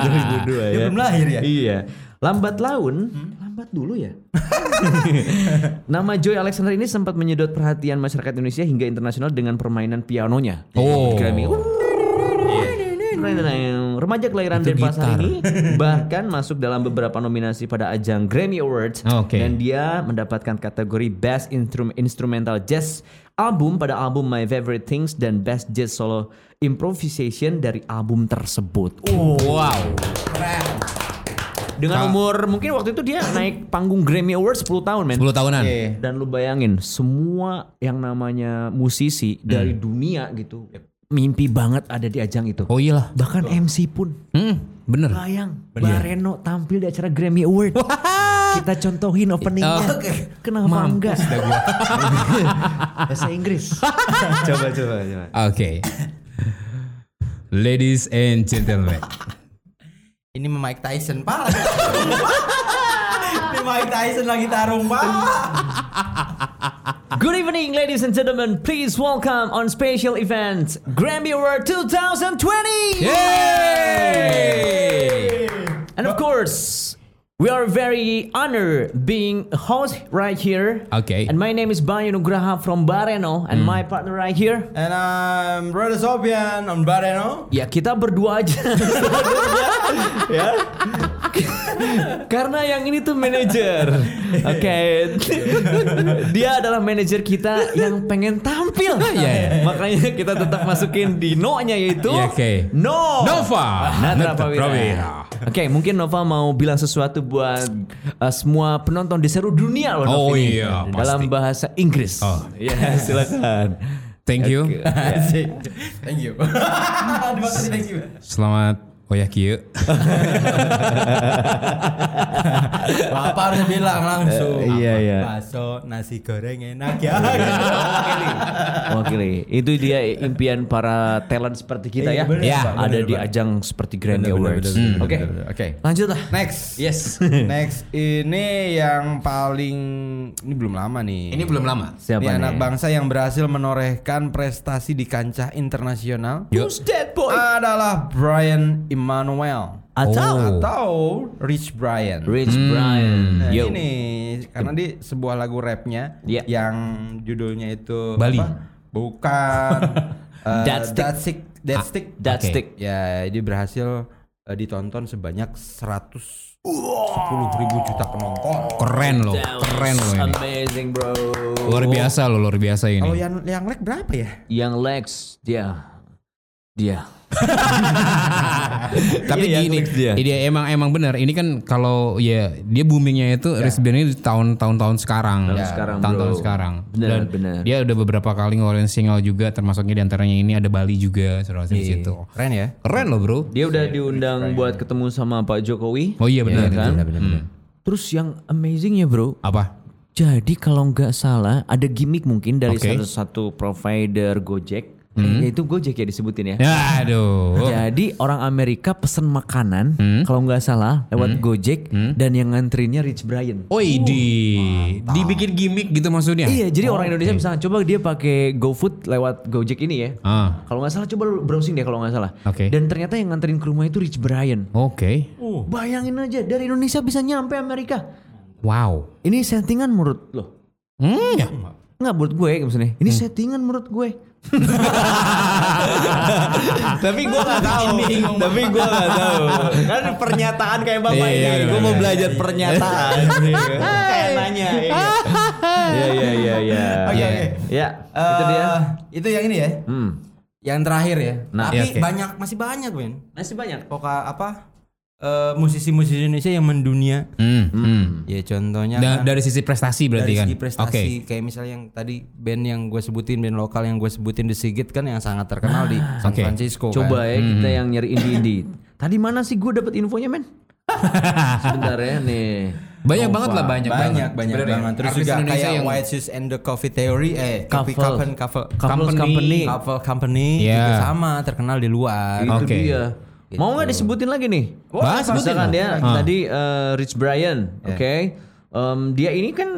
(laughs) 2002 ya. Dia belum lahir ya? Iya. Lambat laun, lambat hebat dulu ya. (laughs) Nama Joy Alexander ini sempat menyedot perhatian masyarakat Indonesia hingga internasional dengan permainan pianonya. Oh. Grammy. Remaja kelahiran Itu Denpasar gitar. ini (laughs) bahkan masuk dalam beberapa nominasi pada ajang Grammy Awards Oke. dan dia mendapatkan kategori Best Instrum- Instrumental Jazz Album pada album My Favorite Things dan Best Jazz Solo Improvisation dari album tersebut. Wow. Dengan umur mungkin waktu itu dia naik panggung Grammy Awards 10 tahun men. 10 tahunan. Dan lu bayangin semua yang namanya musisi dari dunia gitu mimpi banget ada di ajang itu. Oh iyalah. Bahkan MC pun Hmm, bener. bayang Bareno tampil di acara Grammy Award. Kita contohin openingnya. Kenapa Mampus enggak? dah gua. (laughs) Bahasa Inggris. (laughs) coba coba coba. Oke. Ladies and gentlemen. Ini Mike Tyson pak. (laughs) Ini Mike Tyson lagi tarung pak. Good evening ladies and gentlemen. Please welcome on special event Grammy Award 2020. Yay! And of course, we are very honored being a host right here. Okay. And my name is Bayu Nugraha from Bareno and my partner right here. And I'm Brother Sofian on Bareno. Ya kita berdua aja. (laughs) ya. Karena yang ini tuh manajer. Oke. Dia adalah manajer kita yang pengen tampil. Iya, (laughs) iya. Makanya kita tetap masukin di no-nya yaitu Iya, oke. No. Nova Natra Natra Prawira. Oke, mungkin Nova mau bilang sesuatu buat uh, semua penonton di seluruh dunia loh Oh Nova ini. iya, dalam pasti. bahasa Inggris. Oh. Ya, silakan. Thank you. Asik. (laughs) Thank you. (laughs) Thank you. Selamat Oyakieu. Bapak harus bilang langsung. Eh, iya, iya. Bakso nasi goreng enak ya. Oke, itu dia impian para talent seperti kita Iya, ya. bener, Ya, ada bener, di ajang seperti Grammy Awards. bener, Oke. Oke. Lanjutlah. Next. Yes. (laughs) Next ini yang paling ini belum lama nih. Ini belum lama. Siapa Ini nih? anak bangsa yang berhasil menorehkan prestasi di kancah internasional Who's that boy? adalah Brian Emmanuel Atau atau Rich Brian. Rich Brian. Nah, Yo. ini karena di sebuah lagu rapnya Iya. yang judulnya itu Bali. apa? Bukan (laughs) eh, That Stick. That Stick. That Stick. That Oke. stick. Ya, dia berhasil eh, ditonton sebanyak 110 ribu juta penonton. Keren loh. Keren loh ini. Amazing bro. Luar biasa loh, luar biasa Kalau ini. yang yang like berapa ya? Yang Lex dia dia. (laughs) Tapi Iya, gini, Netflix dia. dia emang emang benar. Ini kan kalau ya dia boomingnya itu Brian ini di tahun-tahun tahun sekarang. Tahun sekarang, Tahun-tahun sekarang. Benar, Dan benar. Dia udah beberapa kali ngeluarin single juga, termasuknya di antaranya ini ada Bali juga, saudara di situ. Keren ya? Keren loh bro. Dia udah diundang buat ketemu sama Pak Jokowi. Oh iya benar. Iya kan? Hmm. Terus yang amazingnya bro, Apa? Jadi kalau nggak salah ada gimmick mungkin dari Oke. satu satu provider Gojek, Eh, yaitu Gojek ya disebutin ya. Ya, aduh. Jadi orang Amerika pesen makanan Hmm. kalau nggak salah lewat Gojek dan yang ngantrinnya Rich Brian. Oh di dibikin gimmick gitu maksudnya? Iya, jadi orang Indonesia misalnya coba dia pakai GoFood lewat Gojek ini ya. Ah, Kalau nggak salah coba browsing deh kalau nggak salah. Oke. Dan ternyata yang nganterin ke rumah itu Rich Brian. oke. Bayangin aja dari Indonesia bisa nyampe Amerika. Wow. Ini settingan menurut lo? Hmm, ya. Nggak menurut gue maksudnya. Ini settingan menurut gue. Tapi gue gak tahu. Tapi gue gak tahu. Kan pernyataan kayak bapak Iya, iya, ini. Gue iya, mau iya. belajar pernyataan. (laughs) kayak nanya. iya. Iya iya iya iya. (laughs) Oke, oke. Ya, itu dia. Eh, Itu yang ini ya. Hmm. Yang terakhir ya. Nah, Tapi iya, banyak masih banyak, Ben. Masih banyak. Pokok apa? Eh, musisi-musisi Indonesia yang mendunia. Hmm, hmm. Ya contohnya Da- kan dari sisi prestasi berarti dari kan? segi prestasi kayak misalnya yang tadi band yang gue sebutin band lokal yang gue sebutin The Sigit kan yang sangat terkenal di San Oke. Francisco Coba kan. ya kita yang nyari indie-indie. Tadi mana sih gue dapet infonya men? Sebentar ya nih. Banyak banget lah banyak banyak banyak Sebenarnya banget terus artis juga Indonesia kayak yang- White Shoes and the Coffee Theory eh Coffee Couple. Couple Couple Couples Company. Company. Couple Company Iya. itu sama terkenal di luar Itu Oke. dia. Mau nggak disebutin lagi nih? Bah, sebutin Misalkan lah. dia Ah. tadi eh, Rich Brian, oke? Em, dia ini kan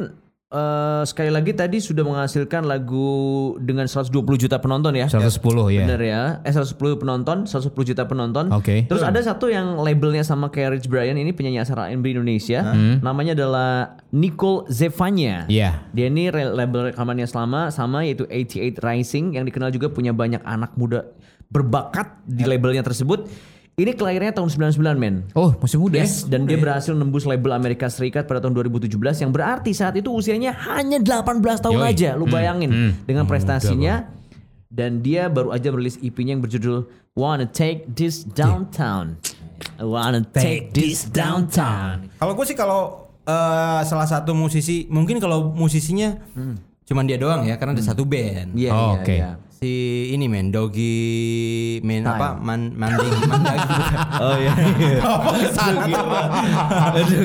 eh, sekali lagi tadi sudah menghasilkan lagu dengan 120 juta penonton ya. 110 ya. Bener ya. Eh 110 penonton, 110 juta penonton. Oke. Terus ada satu yang labelnya sama kayak Rich Brian ini penyanyi asal R&B Indonesia. Namanya adalah Nicole Zevanya. Iya. Dia ini re- label rekamannya selama sama yaitu 88 Rising yang dikenal juga punya banyak anak muda berbakat di labelnya tersebut. Ini kelahirannya tahun 99 men. Oh, masih muda Yes, ya? dan dia berhasil nembus label Amerika Serikat pada tahun 2017 yang berarti saat itu usianya hanya 18 tahun Yoi. aja. Lu Hmm, bayangin hmm. dengan prestasinya dan dia baru aja merilis EP-nya yang berjudul Wanna Take This Downtown. I wanna take this downtown. Kalau gue sih kalau eh, salah satu musisi, mungkin kalau musisinya cuman dia doang ya, karena ada satu band. Iya, Oh, iya, oke. iya. Si ini men, Dogi men apa? Man Manding (laughs) Mandagi. Oh iya. Bapak ke sana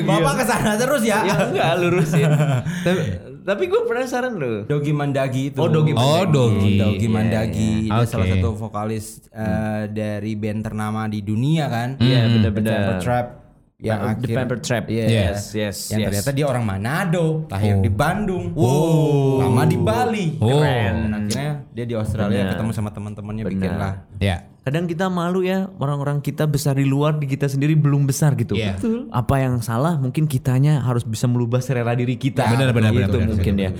Bapak ke sana terus ya. ya enggak lurusin. (laughs) tapi tapi gue penasaran loh. Dogi Mandagi itu. Oh, Dogi Oh, Dogi. Dogi Iya, Mandagi. Dia Oke. salah satu vokalis eh, dari band ternama di dunia kan. Iya, The benar-benar. Pamper Trap. Yang The akhir- Pamper Trap. Yes. Yes, yes, Yang yes. ternyata dia orang Manado, lahir Oh. di Bandung. Wow. Lama di Bali. Oh. Keren. Akhirnya dia di Australia Benar. ketemu sama teman-temannya bikin lah. Ya. Kadang kita malu ya orang-orang kita besar di luar di kita sendiri belum besar gitu. Iya. Betul. Apa yang salah mungkin kitanya harus bisa merubah selera diri kita. Benar, benar, Gitu benar, benar, mungkin ya.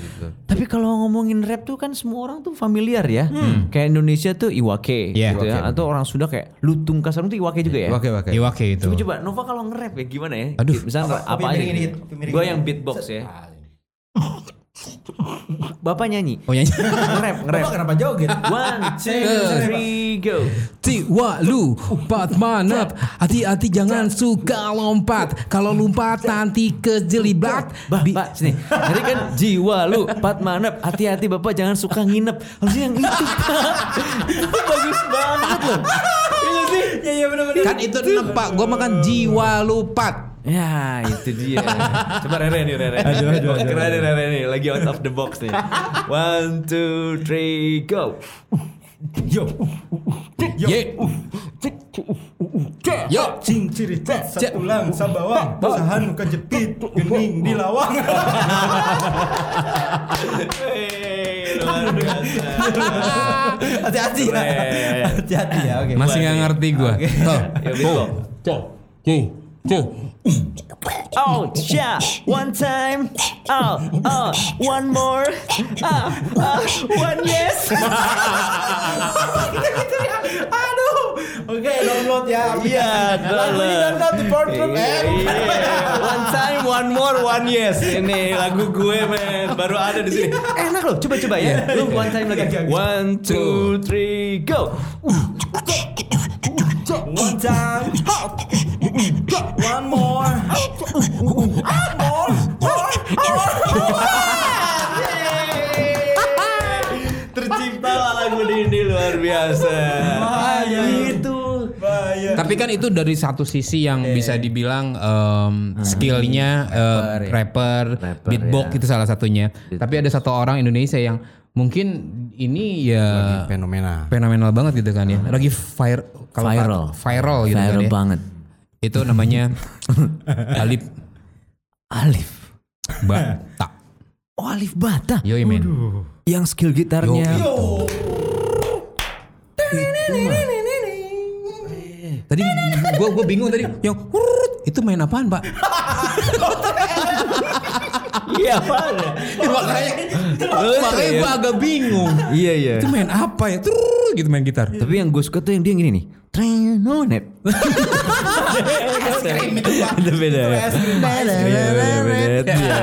Tapi kalau ngomongin rap tuh kan semua orang tuh familiar ya. Kayak Indonesia tuh Iwake Iya. gitu ya. Atau orang Sunda kayak Lutung Kasarung tuh Iwake juga ya. Oke, oke. Iwake itu. Coba coba Nova kalau nge-rap ya gimana ya? Aduh. Misalnya apa, Kopi aja? miringin Gue yang beatbox ya. Bapak nyanyi. Oh nyanyi. Nge-rap, nge-rap. Bapak kenapa joget? One, two, three, go. Tiwa lu pat manap Hati-hati jangan suka lompat Kalau lompat nanti kejelibat Bah, Bi- Pak, sini. Jadi kan jiwa lu, Pat Manap, hati-hati Bapak jangan suka nginep. Harusnya yang itu, Pak. itu bagus banget loh. Iya sih? Iya, iya benar-benar. Kan itu nempak Gue makan jiwa lupat Ya, itu dia. Coba Rere nih, Rere. Aduh, aduh, aduh. Keren nih, Rere nih. Lagi out of the box nih. One, two, three, go. Yo. Ye Yo Cing cerita sepulang sabawang Usahan kejepit gening di lawang Hey, luar biasa. Hati-hati ya. Hati-hati ya oke Masih gak ngerti gue Ya, betul. Oh, yeah, one time. Oh, oh, one more. Ah, ah, one yes. (laughs) Aduh Oke download ya Iya, Lagu ini download di Pornhub Iya, eh (laughs) iya. One time, one more, one yes. Ini lagu gue men, baru ada di sini. Enak loh, coba coba ya. Lu one time lagi. One, two, three, go. One time One more Tercipta lagu ini luar biasa. Bahaya. Itu. Bahaya Tapi kan itu dari satu sisi yang bisa dibilang em, skillnya eh, rapper, beatbox itu salah satunya. Tapi ada satu orang Indonesia yang mungkin ini ya Fenomena fenomenal banget gitu kan ya. Lagi fire kalau Viral. viral gitu kan ya. banget. Itu namanya (laughs) Alif Alif. Bata. (laughs) Oh, Alif Bata. Yoi men. Yang skill gitarnya. Tadi gua gua bingung tadi yang itu main apaan, Pak? (laughs) Iya, apa? makanya makanya gua agak bingung. Iya, iya. Itu main apa ya? Gitu main gitar. Tapi yang gue suka tuh yang dia gini nih. Trenonet. Itu beda ya. Beda, beda. Iya.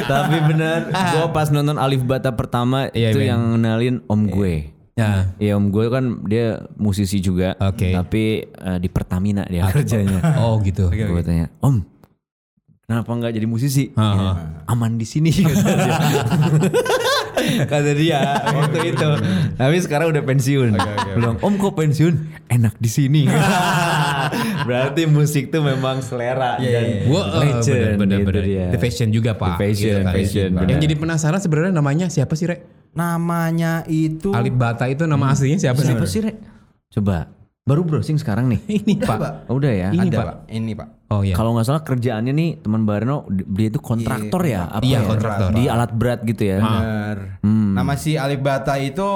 Tapi benar, gue pas nonton Alif Bata pertama Iya, itu men. yang kenalin om gue. Ya. Iya om gue kan dia musisi juga, Oke. tapi eh, di Pertamina dia kerjanya. (laughs) Oh gitu. Gue tanya, Om, kenapa nggak jadi musisi? Ha, ha. "Ya, Aman di sini (laughs) kata dia. waktu itu. (laughs) Tapi sekarang udah pensiun. Bilang, Om kok pensiun? Enak di sini. Berarti musik tuh memang selera dan Gua eh, legend, bener, bener, gitu bener. dia. The fashion juga pak. The fashion, kan. fashion, Yang bener. jadi penasaran sebenarnya namanya siapa sih Rek? Namanya itu Alif Bata itu nama aslinya siapa sih? Siapa sih, Rek? Coba. Baru browsing sekarang nih. (laughs) Ini pak. Oh, udah ya. Ini Ada pak. pak Ini pak Oh iya. Kalau nggak salah kerjaannya nih teman Barno dia itu kontraktor ya apa Iya, ya? kontraktor. di alat berat gitu ya. Bener. Hmm. Nama si Alif Bata itu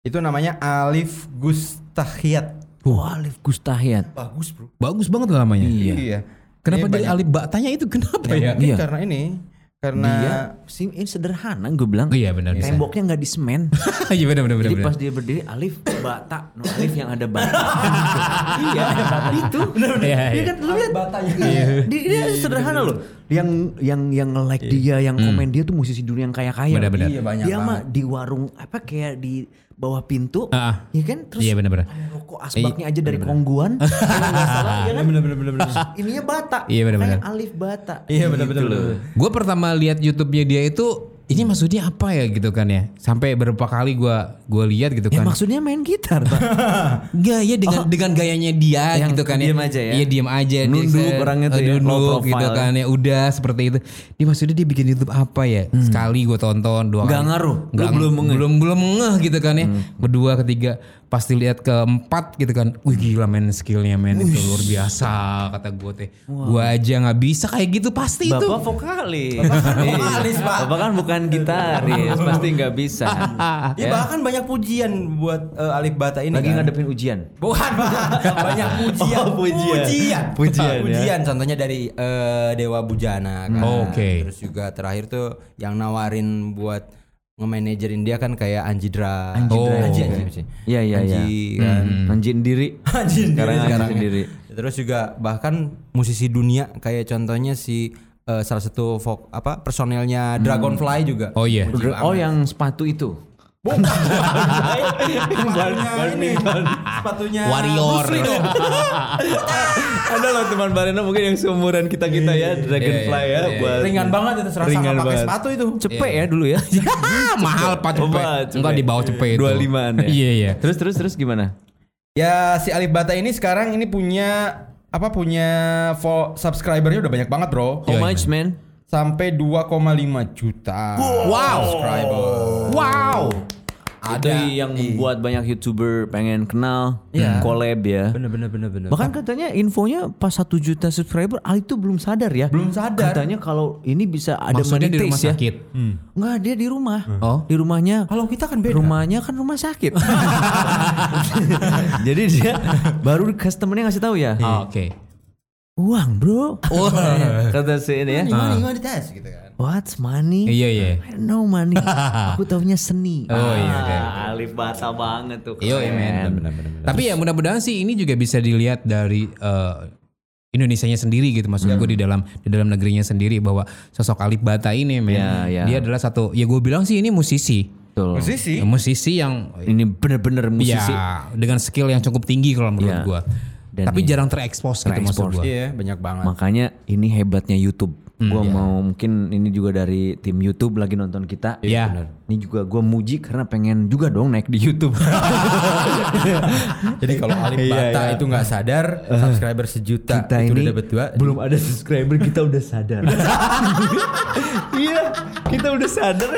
itu namanya Alif Gustahiat. Oh, Alif Gustahiat. Bagus, Bro. Bagus banget loh namanya. Iya. Kenapa Dia dari banyak- Alif Batanya itu kenapa Ya, ya? mungkin Iya. karena ini karena Dia sih ini sederhana gue bilang. Oh iya benar. bisa. Temboknya nggak di semen. (laughs) Iya benar benar benar. Jadi benar. pas dia berdiri Alif bata, no Alif yang ada bata. (laughs) iya, itu. Iya, Dia iya. kan lu lihat batanya. Dia, dia sederhana loh. Yang yang yang like dia, yang komen dia tuh musisi dunia yang kaya-kaya. Benar, benar. Iya, banyak Dia mah di warung apa kayak di bawah pintu, Ah, ah. ya kan? Terus Iya benar benar. rokok asbaknya aja dari kongguan. (laughs) Kalau nggak salah, ya kan? bener bener bener bener. (laughs) Ininya bata. Iya, benar-benar. Makanya Alif bata. Iya bener bener. Gitu bener. Gue pertama lihat YouTube-nya dia itu ini maksudnya apa ya gitu kan ya. Sampai beberapa kali gua gua lihat gitu Ya kan. maksudnya main gitar, Pak. (laughs) Enggak ya dengan dengan gayanya dia Yang gitu kan ya. diem aja ya? Iya diam aja dia Nunduk se- orangnya tuh eh, ya, low nunduk gitu kan ya. Udah seperti itu. Dia maksudnya dia bikin YouTube apa ya? Sekali gue tonton, dua Nggak kali. ngaruh. Nggak Lu belum belum belum ngeh gitu kan ya. Kedua, ketiga pasti lihat keempat gitu kan. Wih gila men skillnya men itu luar biasa kata gue teh. Gue aja nggak bisa kayak gitu pasti itu. Bapak vokalis. vokalis, Pak. Bapak kan bukan gitaris, (laughs) pasti nggak bisa. Ya, bahkan banyak pujian buat eh, Alif Bata ini. Lagi kan. ngadepin ujian. Bukan, Pak. (laughs) banyak pujian. Oh, pujian. Pujian. Pujian, ya. Pujian. Contohnya dari eh, Dewa Bujana kan. Oh, oke. Terus juga terakhir tuh yang nawarin buat nge-manajerin dia kan kayak Anji Dra. Anji Oh. Anji, Anji, Anji. Iya iya iya. Anji kan. Diri. Anji sendiri (laughs) Anji sekarang. sendiri. Terus juga bahkan musisi dunia kayak contohnya si eh, salah satu vok, apa personelnya Dragonfly juga. Oh iya. Oh yang sepatu itu. Sepatunya (laughs) ini sepatunya Warrior. (laughs) Ada loh teman Barena mungkin yang seumuran kita kita ya Dragonfly Iya, ya iya, buat Ringan banget itu serasa Ringan nggak pakai sepatu itu. cepet ya dulu ya. (laughs) mahal pak cepet. Enggak di bawah cepet itu. 25-an ya. Iya iya. Terus terus terus gimana? Ya si Alif Bata ini sekarang ini punya apa punya subscribernya udah banyak banget bro. How much man? Sampai 2,5 juta. Wow. Subscriber. Wow. Ada yang membuat banyak youtuber pengen kenal, collab ya. Bener bener bener bener. Bahkan katanya infonya pas satu juta subscriber Ali itu belum sadar ya. Belum sadar. Katanya kalau ini bisa ada Maksudnya di rumah ya. sakit. Enggak, dia di rumah. Oh. Di rumahnya. Kalau kita kan beda. Rumahnya kan rumah sakit. (laughs) Jadi dia baru customernya ngasih tahu ya. Oh, Oke. Uang, Bro. (laughs) Kata si ini ya. Gimana gimana dites gitu kan. What's money? Iya iya. I don't know money. (laughs) Aku taunya seni. Oh, iya, Ah, Alif bata banget tuh. Iya men. Tapi ya mudah-mudahan sih ini juga bisa dilihat dari eh, Indonesianya sendiri gitu maksud gue di dalam di dalam negerinya sendiri bahwa sosok Alif Bata ini men Ya, ya. dia adalah satu ya gue bilang sih ini musisi Betul. Musisi. Ya, musisi yang Ini bener-bener musisi. ya dengan skill yang cukup tinggi kalau menurut Ya. gue Dan tapi ini- jarang terekspos gitu maksud Terekspos. gue Iya banyak banget. Makanya ini hebatnya YouTube. Gua mau mungkin ini juga dari tim YouTube lagi nonton kita. Iya. Ini juga gua muji karena pengen juga dong naik di YouTube. (laughs) Jadi kalau Alif Bata itu nggak sadar subscriber sejuta kita itu ini udah dapat dua. belum ada subscriber kita udah sadar. (laughs) Iya, kita udah sadar.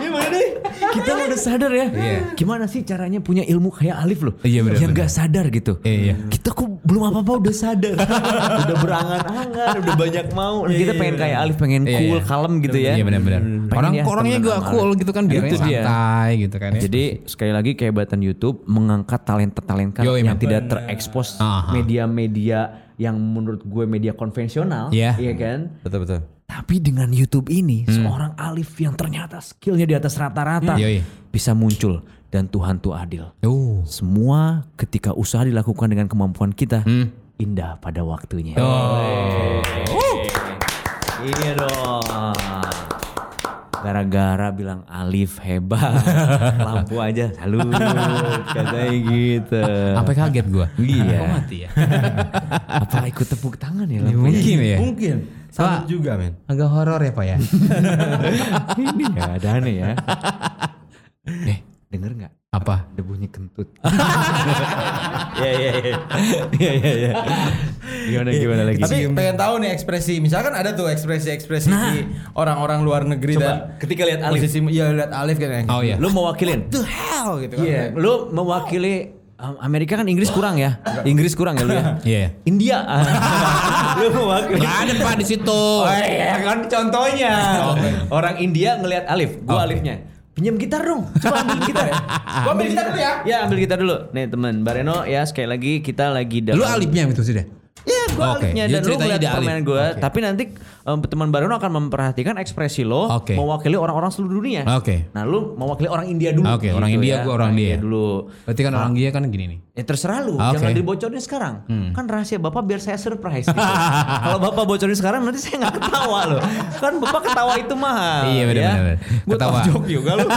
Gimana deh? kita udah sadar ya. Iya. Gimana sih caranya punya ilmu kayak Alif loh? Iya, benar, Yang benar. gak sadar gitu. Iya, iya. Kita kok belum apa-apa udah sadar. (laughs) udah berangan-angan, udah banyak mau. Dan kita pengen kayak Alif, pengen Iya, cool, iya. kalem gitu ya. Iya benar-benar. Pengen Orang ya orangnya juga cool Alif. gitu kan dia. santai gitu kan ya. Jadi sekali lagi kehebatan YouTube mengangkat talenta-talenta yang tidak terekspos media-media yang menurut gue media konvensional, Iya. iya kan? Betul betul. Tapi dengan YouTube ini seorang Alif yang ternyata skillnya di atas rata-rata Yoi. bisa muncul dan Tuhan tuh adil. Oh. Semua ketika usaha dilakukan dengan kemampuan kita Hmm. indah pada waktunya. Oh. Iya dong. Gara-gara bilang Alif hebat, (laughs) lampu aja salut katanya gitu. Sampai kaget gua. Iya. Kok mati ya? (laughs) Apa ikut tepuk tangan ya lampunya? mungkin ya. Mungkin. Sama juga men. Agak horor ya Pak ya. (laughs) Ini ya ada aneh ya. eh denger nggak? Apa? Ada bunyi kentut. Iya iya iya. Iya iya iya. Gimana gimana lagi? Tapi pengen tahu nih ekspresi. Misalkan ada tuh ekspresi-ekspresi di orang-orang luar negeri Coba, dan ketika lihat Alif. Posisi, iya lihat Alif kan yang Oh iya. lu mewakilin. the hell gitu kan. Iya, lu mewakili Um, Amerika kan Inggris kurang ya. Inggris kurang ya lu ya. (laughs) Iya. India. (laughs) lu mewakili. Gak ada pak di situ. Oh iya kan contohnya. (laughs) Orang India ngelihat Alif, gua Alifnya. Pinjam gitar dong. Coba ambil gitar ya. Gua ambil gitar dulu ya. Ya ambil gitar dulu. Nih teman, Bareno ya sekali lagi kita lagi dalam Lu alipnya itu sih deh. Ya, gue alifnya jadi dan lu ngeliat permainan gue. Oke. Tapi nanti em, teman Barono akan memperhatikan ekspresi lo Oke. mewakili orang-orang seluruh dunia. Oke. Nah, lu mewakili orang India dulu. Oke, orang India, gua orang India. dulu. Berarti kan orang dia kan gini nih. Ya terserah lu, Oke. jangan dibocorin sekarang. Kan rahasia Bapak biar saya surprise gitu. (laughs) Kalau Bapak bocorin sekarang nanti saya nggak ketawa loh. Kan Bapak ketawa itu mahal. Iya, benar, ya. benar. Gua Ketawa. tojok juga lu. (laughs)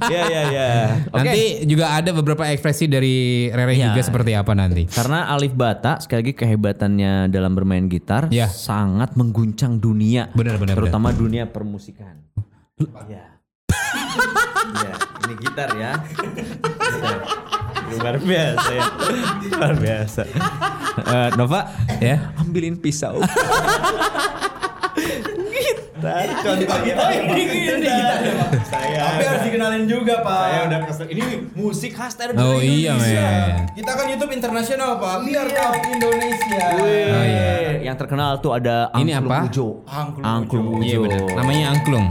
Iya, iya, iya. Oke. Nanti juga ada beberapa ekspresi dari Rere Iya. juga seperti apa nanti. Karena Alif Bata sekali lagi kehebatannya dalam bermain gitar Ya. sangat mengguncang dunia, Benar, benar, terutama dunia permusikan. Ya. ya, ini gitar ya. Luar biasa ya. Luar biasa. Eh, Nova, Ya. ambilin pisau. (laughs) gitar contohnya. Oh, ini gitar. Saya Tapi harus dikenalin juga, Pak. saya udah kesel. Ini musik khas dari Oh iya men. Kita kan YouTube internasional, Pak. Biar tahu Indonesia. Oh, iya. Yang terkenal tuh ada Ini Angklung apa? Ujo. Angklung Angklung Ujo. Iya benar. Namanya angklung.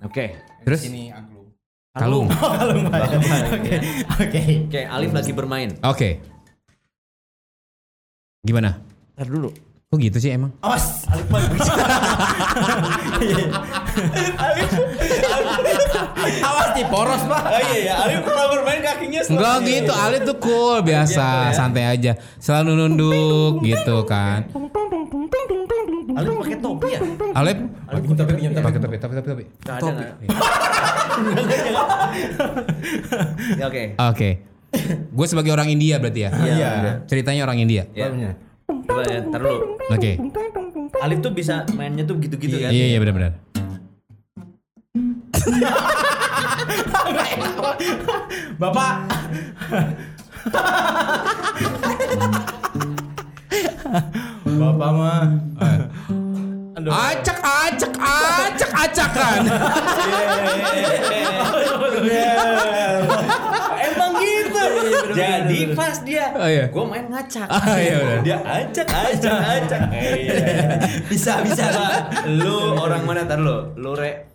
Oke. Terus Ini angklung. kalung. (laughs) Oke. Oke. Oke, Alif lagi bermain. Oke. Gimana? Ntar dulu. Kok gitu sih emang? Awas. Awas di poros, Pak. Oh iya ya, Alif kalau bermain kakinya Enggak gitu, Ali tuh cool, biasa, santai aja. Selalu nunduk gitu kan. Alif pakai topi ya? Tapi pinjam tapi. pakai topi, topi, topi, topi. Ya, (laughs) Oke. Oke. Gue sebagai orang India berarti ya. Iya. Ceritanya orang India. Ya. Barunya. Coba ya. Oke. Alif tuh bisa mainnya tuh gitu-gitu kan? Iya iya benar-benar. (laughs) Bapak. Bapak mah. Aduh. Acak acak acak acakan. Emang (laughs) (laughs) Jadi pas dia, Oh, iya. gue main ngacak. Ah, iya, udah. Dia acak, acak, acak. Bisa bisa. (laughs) lu orang mana tar lu? Lu re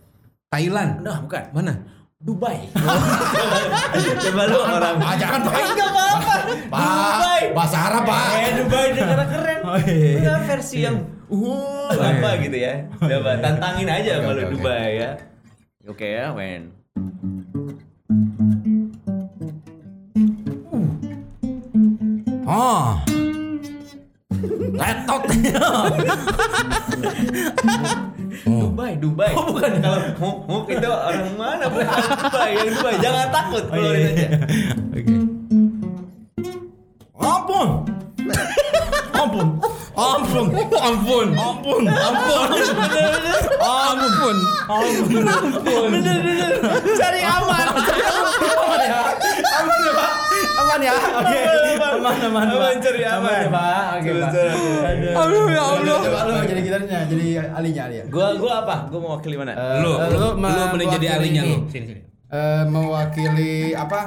Thailand. Nah, bukan. Mana? Dubai. (laughs) Coba lu orang Ah, jangan, Pak. Enggak apa-apa. Dubai. Bahasa Arab, Pak. Eh, Dubai negara keren. Oh, iya. Enggak versi yang uh apa gitu ya. Coba tantangin aja kalau. Dubai ya. Oke ya, Wen. Oh. Letot. Dubai, Dubai. Oh bukan kalau mau itu orang mana Dubai Dubai. Jangan takut kalau oh, iya, iya. aja. Oke. Ampun. Ampun. ampun. Ampun, ampun, ampun, ampun, ampun, ampun, ampun, bener bener, cari aman, cari ampun, aman ya, aman ya, Aman ya. Oke. Aman aman. Aman, Pak. cari aman. ya, Pak. Oke, Pak. Aduh ya Allah. Coba lu jadi gitarnya, jadi alinya Ali ya. Gua gua apa? Gua mau wakili mana? Eh, Lu, eh, lu, lu mending jadi mewakili alinya ini. lu. Sini sini. Eh, mewakili apa?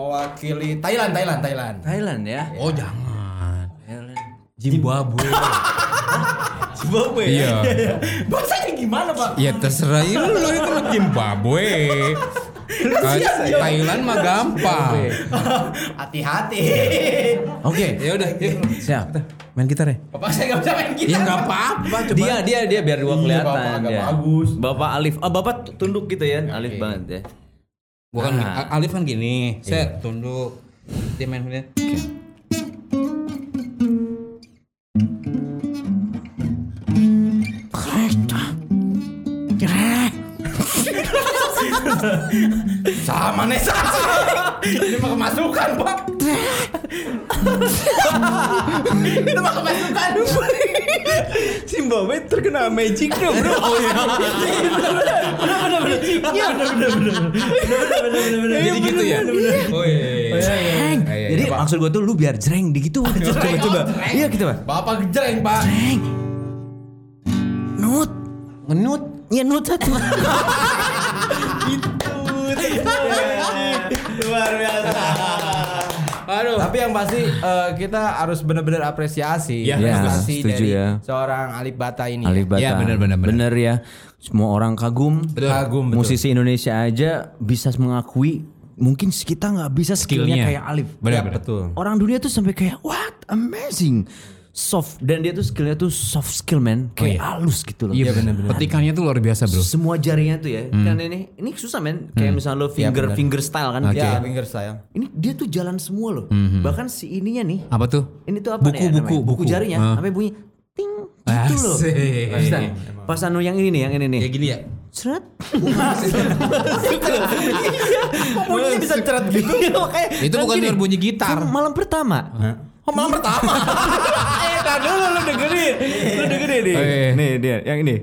Mewakili Thailand, Thailand, Thailand. Thailand ya. Oh jangan. Zimbabwe. Zimbabwe. (laughs) Iya. (laughs) Bahasanya gimana, Pak? Ya terserah ya, lu itu Zimbabwe. Thailand mah gampang. Hati-hati. Oke, ya udah. Siap. Main gitar ya. Bapak saya nggak bisa main gitar. Ya nggak apa-apa, coba. Dia dia dia biar gua Iya, kelihatan Bapak agak ya. bagus. Bapak Alif. Ah, Bapak tunduk gitu ya. Alif banget ya. Gua kan Ah. Alif kan gini, saya tunduk. Dia main main. (laughs) Sama nih Ini mah kemasukan, Pak. Ini mah kemasukan. Zimbabwe terkena magicnya, Bro. Oh iya. Jadi gitu ya. Oh iya. Jreng. iya, Jadi iya. maksud gua tuh lu biar jreng di gitu. Coba coba. Iya gitu, Pak. Bapak gejreng, Pak. Nut. Ngenut. Ya nut satu. (laughs) Luar biasa. Aduh. Tapi yang pasti eh, kita harus benar-benar apresiasi, Ya. Ya, prestasi setuju dari ya. seorang Alif Bata ini. Alif Bata. Ya, benar, benar, ya. Semua orang kagum. Betul. Kagum betul. Musisi Indonesia aja bisa mengakui mungkin kita nggak bisa skillnya Skillnya. kayak Alif. Benar, Ya, benar. betul. Orang dunia tuh sampai kayak what amazing. Soft dan dia tuh skillnya tuh soft skill man kayak halus gitu loh. Iya benar-benar. Petikannya tuh luar biasa bro. Semua jarinya tuh ya. Kan ini ini susah men. Kayak misalnya lo finger finger style kan. Ya, Kayak- finger style. Ini dia tuh jalan semua loh. Bahkan si ininya nih. Apa tuh? Ini tuh apa Buku, nih? ya buku, namanya? buku. jarinya. Ah. Sampai bunyi ting gitu loh. Asik. Pas, pas anu yang ini nih, yang ini nih. Ya gini ya. Seret. (laughs) Bunyinya bisa ceret gitu. Itu bukan bunyi gitar. malam pertama. Oh, malam pertama. (laughs) Eh, tar dulu lu dengerin. Lu dengerin nih. Oh, iya. Nih dia, yang ini.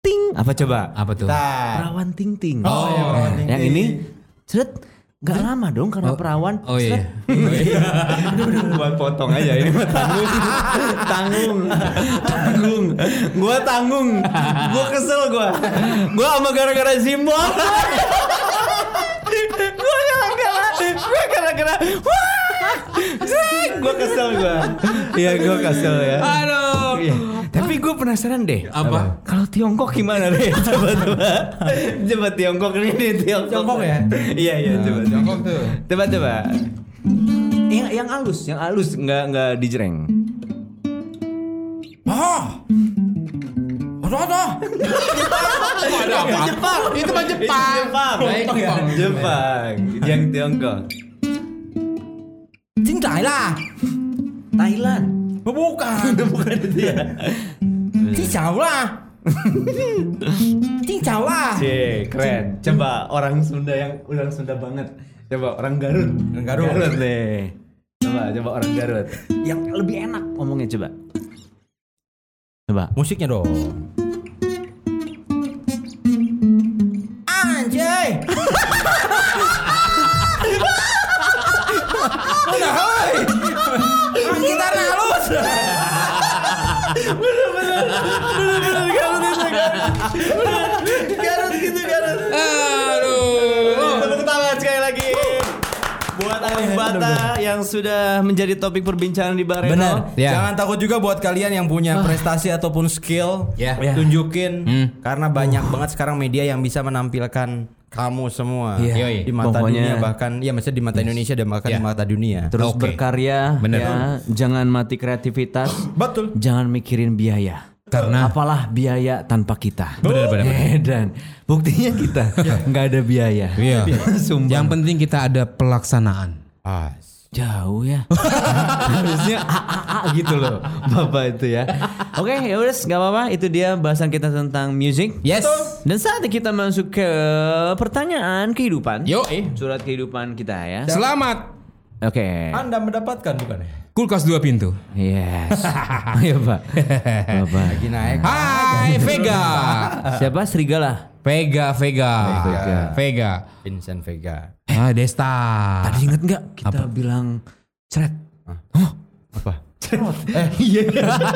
Ting. Apa coba? Apa tuh? Perawan ting ting. Oh, iya, perawan ting Yang ting. ini seret. Gak lama dong karena perawan. Oh iya. Buat (laughs) potong aja ini mah tanggung. (laughs) tanggung. tanggung. Gua tanggung. Gua kesel gua. Gua sama gara-gara Zimbon. gua gara-gara gua gara-gara wah. (laughs) Gua kesel gua. Iya gua kesel ya. Aduh. Iya. Tapi gue penasaran deh. Apa? Kalau Tiongkok gimana deh? (laughs) Coba coba. Coba Tiongkok ini nih Tiongkok. Tiongkok ya? iya iya coba. Tiongkok tuh. Coba coba. Yang yang halus, yang halus nggak nggak dijreng. Ah. Aduh, aduh. (laughs) Ada apa? Jepang. Itu mah Jepang. Jepang. Jepang. Jepang. Yang Tiongkok. Cai lah. Thailand. Oh, bukan. Bukan itu ya. Cing chào lah. (laughs) Chào lah. Cie, keren. Coba orang Sunda yang orang Sunda banget. Coba orang Garut. Orang Garut. nih. Coba coba orang Garut. Yang lebih enak ngomongnya coba. Coba. Musiknya dong. Halus. Garut gitu Garut. Aduh. Tepuk tangan sekali lagi. Buat Alif Bata yang sudah menjadi topik perbincangan di Bareno. Benar. Ya. Jangan takut juga buat kalian yang punya prestasi ataupun skill, Ya. tunjukin Hmm. karena banyak banget sekarang media yang bisa menampilkan kamu semua Iya. Yoi. di mata Pokoknya- dunia bahkan ya maksudnya di mata Indonesia dan bahkan Ya. di mata dunia. Terus Oke. berkarya, Bener. ya. Jangan mati kreativitas. (gasps) Betul. Jangan mikirin biaya. Karena- apalah biaya tanpa kita. Bener, bener, bener. Eh, Dan buktinya kita (laughs) nggak ada biaya. Iya. (laughs) Yang penting kita ada pelaksanaan. Ah, Jauh ya. (laughs) Harusnya a a a gitu loh, bapak itu ya. Oke, ya udah nggak apa-apa. Itu dia bahasan kita tentang music. Yes. Dan saatnya kita masuk ke pertanyaan kehidupan. Yo, eh. Surat kehidupan kita ya. Selamat. Oke. Anda mendapatkan bukan ya? Kulkas dua pintu. Yes. Ayo (laughs) pak. Bapak. Lagi naik. Hai Vega. Siapa Serigala? Vega, Vega. Vega. Vega. Vincent Vega. Ah, Desta. Tadi inget nggak kita bilang ceret? Apa? eh iya.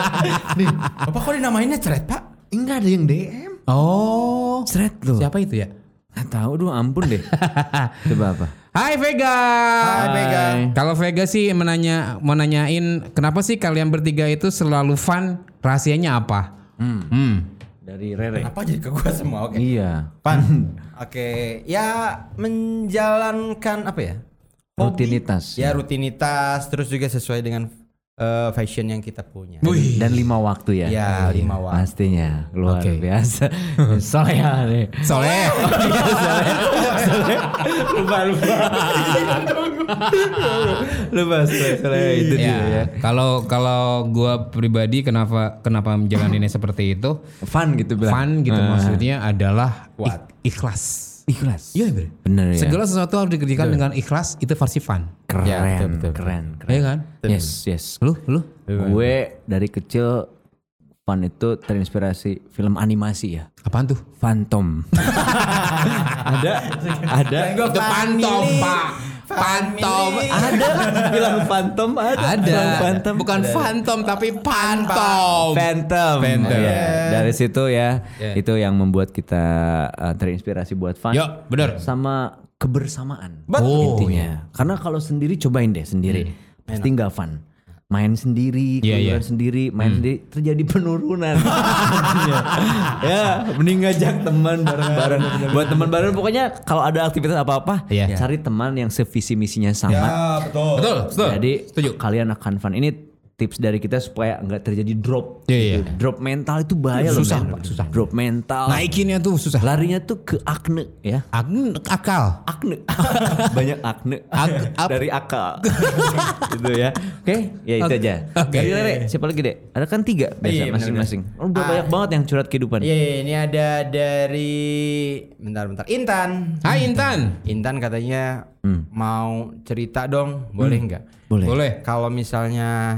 (laughs) Nih, apa kok dinamainnya ceret pak? Enggak ada yang DM. Oh. Ceret loh. Siapa itu ya? Nggak tahu dong, ampun deh. (laughs) Coba apa? Hai Vega. Hai, Vega. Kalau Vega sih menanya mau nanyain kenapa sih kalian bertiga itu selalu fun? Rahasianya apa? Hmm. Dari Rere. Apa jadi ke gua semua? Oke. Iya. Pan. (laughs) Oke, ya menjalankan apa ya? Hobi. Rutinitas. Ya rutinitas, terus juga sesuai dengan eh, fashion yang kita punya. Wih. Dan lima waktu ya. Ya, lima waktu. Pastinya luar Oke. biasa. (laughs) Soalnya nih. (laughs) Soleh. lupa lupa. (laughs) lupa soalnya, soalnya itu dia ya. ya. Kalau kalau gua pribadi kenapa kenapa menjalaninnya seperti itu? Fun gitu bilang. Fun gitu Ah. maksudnya adalah ik- ikhlas. Ikhlas. Iya bener. Bener ya. Segala sesuatu harus dikerjakan dengan ikhlas itu versi fun. keren, Ya, betul, betul, keren, keren. Iya kan? Yes, yes. Lu, lu? Gue dari kecil Fun itu terinspirasi film animasi ya. Apaan tuh? Phantom. (laughs) ada, ada. Itu pantom, Pak. Pantom. Ada bilang Phantom ada. Ada. Bilang Phantom. Bukan Phantom tapi Pantom. Phantom. Phantom. Ya, dari situ ya, Ya. itu yang membuat kita uh, terinspirasi buat fun. Yo, bener. Sama kebersamaan. Oh, intinya. Karena kalau sendiri cobain deh sendiri. Pasti nggak fun. Main sendiri, Iya, keluar iya. sendiri, main sendiri terjadi penurunan. Artinya. (laughs) ya, mending ngajak teman bareng-bareng. Buat teman bareng pokoknya kalau ada aktivitas apa-apa, Iya. cari teman yang sevisi misinya sama. Ya betul. Betul, betul. Jadi setuju. kalian akan fun. Ini tips dari kita supaya nggak terjadi drop. Iya, iya. Gitu. Drop mental itu bahaya loh. Susah. Pak, susah. Drop mental. Naikinnya tuh susah. Larinya tuh ke akne ya. Ak- akal. Akne. (laughs) Banyak akne. Ak- dari akal. (laughs) gitu ya. Oke, ya itu aja. Oke. Dari Rere, siapa lagi deh? Ada kan tiga biasa Iya, masing-masing. Oh, udah Ah. banyak banget yang curhat kehidupan. Iya, ini ada dari bentar-bentar Intan. Hai Intan. Intan katanya Hmm. mau cerita dong, boleh nggak? Boleh. Boleh. Kalau misalnya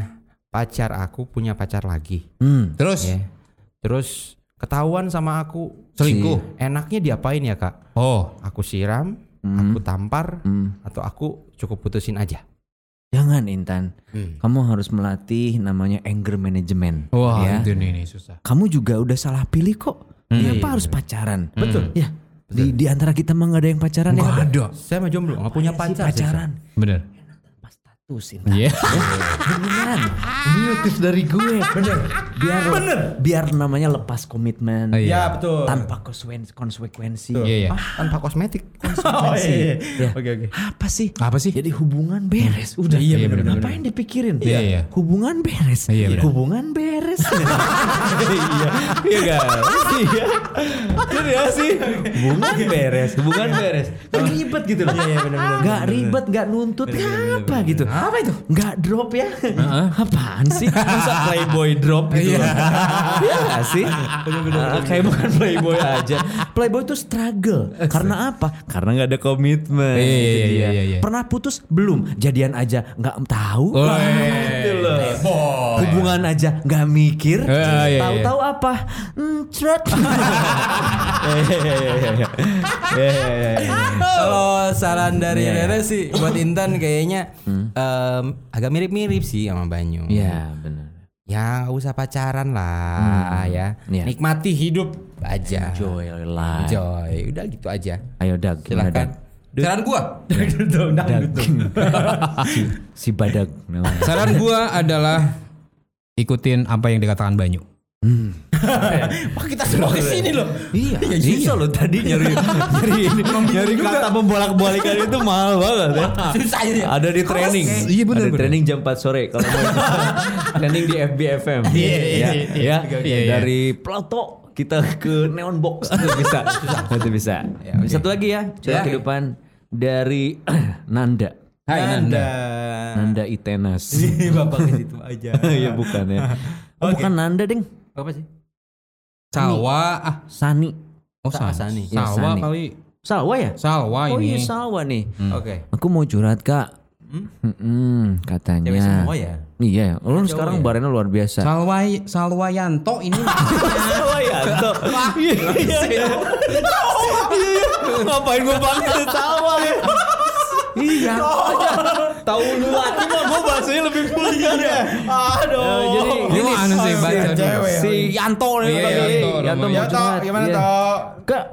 pacar aku punya pacar lagi, Hmm. Terus ya, terus ketahuan sama aku, selingkuh. enaknya diapain ya kak? Oh, Aku siram, aku tampar, atau aku cukup putusin aja? Jangan Intan. Hmm. Kamu harus melatih namanya anger management. wah ya. itu nih, nih susah. kamu juga udah salah pilih kok. Kenapa harus pacaran? Betul. Ya. Di, di antara kita mah nggak ada yang pacaran ya. Gak ada. Saya mah jomblo, nggak punya Sih, pacar. pacaran. Bener. Status Intan. Iya. Beneran. Ini tips dari gue. Bener. Biar biar namanya lepas komitmen. Oh, iya. Ya betul. Tanpa konsekuensi. konsekuensi. Iya, iya. Ah, tanpa kosmetik. (laughs) Konsekuensi. Ya. Oke oke. Apa sih? Apa sih? Jadi hubungan beres. Udah. Iya, bener, bener, Ngapain dipikirin? Iya, iya. Hubungan beres. Iya, bener. Hubungan beres. (laughs) Iya. Iya kan? Iya. Jadi ya sih. Hubungan beres, hubungan beres. Kan ribet gitu loh. Iya, benar benar. Enggak ribet, enggak nuntut, nggak apa gitu. Apa itu? Enggak drop ya? Apaan sih? Masa playboy drop gitu loh. Iya nggak sih? Kayak bukan playboy aja. Playboy itu struggle. Karena apa? Karena nggak ada komitmen. Iya, iya, iya, dia. iya, iya. Pernah putus? Belum. Jadian aja nggak tahu. Oh, (laughs) Gitu loh. Hubungan aja nggak mikir. Iya, iya. Tahu-tahu apa? Hmm. Kalau (laughs) saran dari Iya, iya. Rere sih buat Intan kayaknya em, agak mirip-mirip sih sama Banyu. Iya benar. Ya nggak usah pacaran lah ya. Iya. Nikmati hidup aja. Enjoy life. Enjoy. Udah gitu aja. Ayo Dag, Silakan. Dag? Saran gua. (laughs) (laughs) si, si badak namanya. Saran gua adalah ikutin apa yang dikatakan Banyu. Wah kita semua ke sini loh. Iya, susah loh tadi nyari (laughs) nyari ini nyari kata membolak-balikan itu mahal banget ya. (laughs) Susah ini. Ada di training. Iya, bener, Ada di bener. training jam 4 sore kalau mau. (laughs) training di FBFM. Iya, iya, ya, iya, ya. iya, iya. Dari Plato kita ke Neon Box itu bisa. Itu bisa. Satu lagi ya, cerita Ya. kehidupan dari (clears throat) Nanda. Hai Nanda. Nanda Itenas. Bapak ke situ aja. Iya bukan ya. Oh, bukan Nanda, Ding. Apa sih? Salwa ah. Sani. Oh, Sa- Sa- Sani. Ya, Salwa Sani. kali. Salwa ya? Salwa Oh ini. iya Salwa nih. Oke. Aku mau curhat kak. Hmm, katanya. Cewek semua ya? Iya, lu sekarang barannya luar biasa. Salwa Salwa Yanto ini. (laughs) Salwa (laughs) ya, Iya, iya, iya. Ngapain gue panggil Salwa ya? Iya. Tahu lu lagi bahasanya lebih mulia ya. Aduh. jadi Gimana sih baca si Yanto nih Iya. Yanto Yanto Ya curhat. gimana Iya. toh? Kak,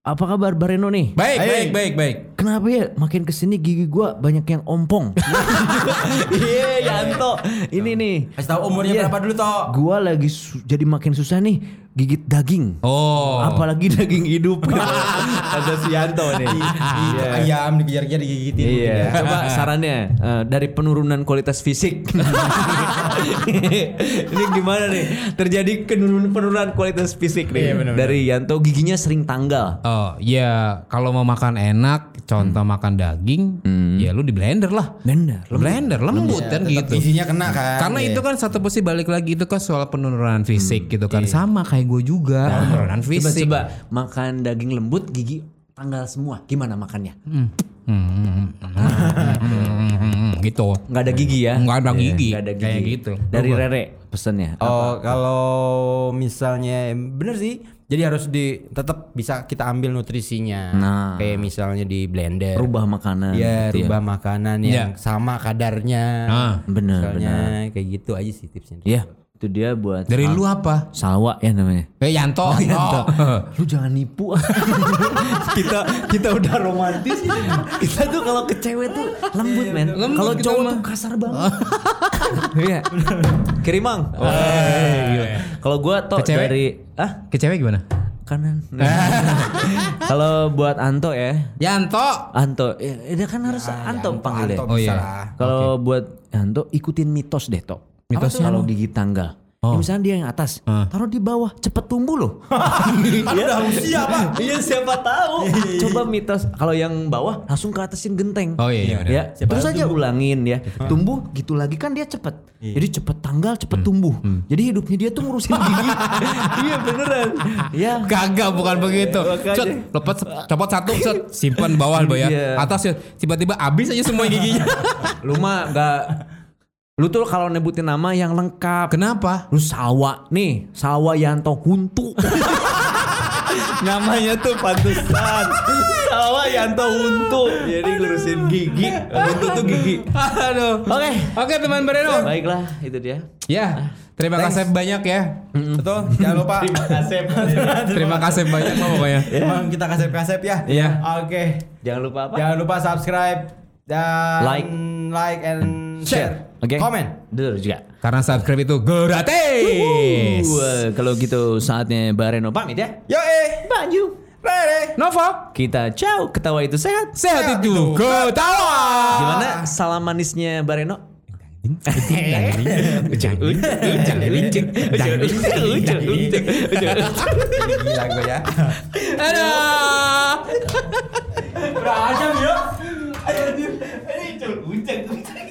apa kabar Bareno nih? Baik, Hai. baik, baik, baik. Kenapa ya makin ke sini gigi gua banyak yang ompong? (laughs) Iya Yanto, ini nih. Kasih tahu umurnya Iya. berapa dulu toh? Gua lagi su- jadi makin susah nih gigit daging. Oh. Apalagi (laughs) daging hidup. (laughs) Ada si Yanto nih. Itu ayam dikejar-kejar digigitin Iya, ya. coba (laughs) sarannya eh, dari penurunan kualitas fisik. ini gimana nih? Terjadi penurunan penurunan kualitas fisik nih Iya, benar-benar. dari Yanto giginya sering tanggal. Oh, ya kalau mau makan enak, contoh makan daging, ya lu di blender lah. Bener. Blender lembut kan Tetap gitu. Isinya kena kan. Karena Iya. itu kan satu posisi balik lagi itu kan soal penurunan fisik gitu kan. Sama kayak gue juga, penurunan Coba fisik. coba makan daging lembut gigi tanggal semua. Gimana makannya? Hmm, hmm, hmm, gitu. Nggak ada gigi ya? Nggak ada Iya, gigi. nggak ada gigi. Kayak gitu. Dari Rere pesennya. Oh, kalau misalnya bener sih Jadi harus di tetap bisa kita ambil nutrisinya. Nah. Kayak misalnya di blender. Rubah makanan. Ya, gitu rubah makanan yang sama kadarnya. Ah, Benar, Misalnya kayak gitu aja sih tipsnya. Ya, itu dia buat dari lu apa? salwa ya namanya. Eh Yanto. Yanto. (laughs) Lu jangan nipu. (laughs) kita kita udah romantis. kita tuh kalau ke cewek tuh lembut men. Lembut Kalau kita cowok mah. tuh kasar banget. (laughs) Iya. Kirimang. Kalau gua tuh dari ah Ke cewek gimana? kanan. Kalau buat Anto ya. Yanto. Anto, ya, dia kan harus Anto panggilnya. Anto Oh, bisa iya. Kalau buat Anto ikutin mitos deh Tok. Mitosnya kalau gigi tanggal. Ya, misalnya dia yang atas, taruh di bawah, cepet tumbuh loh. Kan (laughs) udah usia pak. Iya siapa tahu. (laughs) Coba mitos kalau yang bawah langsung ke atasin genteng. Oh iya, iya benar. Ya, terus aja ulangin ya. Tumbuh gitu lagi kan dia cepet. Jadi cepet tanggal, cepet tumbuh. Jadi hidupnya dia tuh ngurusin gigi. (laughs) iya beneran. Ya. Kagak bukan begitu. Makanya. Set, lepas copot satu, set, simpan bawah Boy, ya. Iya. Atas ya tiba-tiba habis aja semua giginya. Lu mah enggak Lu tuh kalau nebutin nama yang lengkap. Kenapa? Lu Sawa nih, Sawa Yanto Huntu. (laughs) Namanya tuh pantesan. Sawa Yanto Huntu. Jadi ngurusin gigi. Huntu tuh gigi. Aduh. Oke. Oke teman Breno. Baiklah, itu dia. Ya, terima kasih banyak ya. Betul. Jangan lupa. (laughs) Kasep. Terima kasih banyak Pak, pokoknya. (laughs) Emang kita kasep-kasep ya. Iya. Oke. Jangan lupa apa? Jangan lupa subscribe dan Like. like and share. Oke. Komen. Dulu juga. Karena subscribe itu gratis. Kalau gitu saatnya Bareno pamit ya. Yo eh. Baju. Ready. Nova, Kita ciao, ketawa itu sehat. sehat itu ketawa. Gimana salam manisnya Bareno? Gila gue ya. Dadah. Berajam ya. Ini ucap ucap.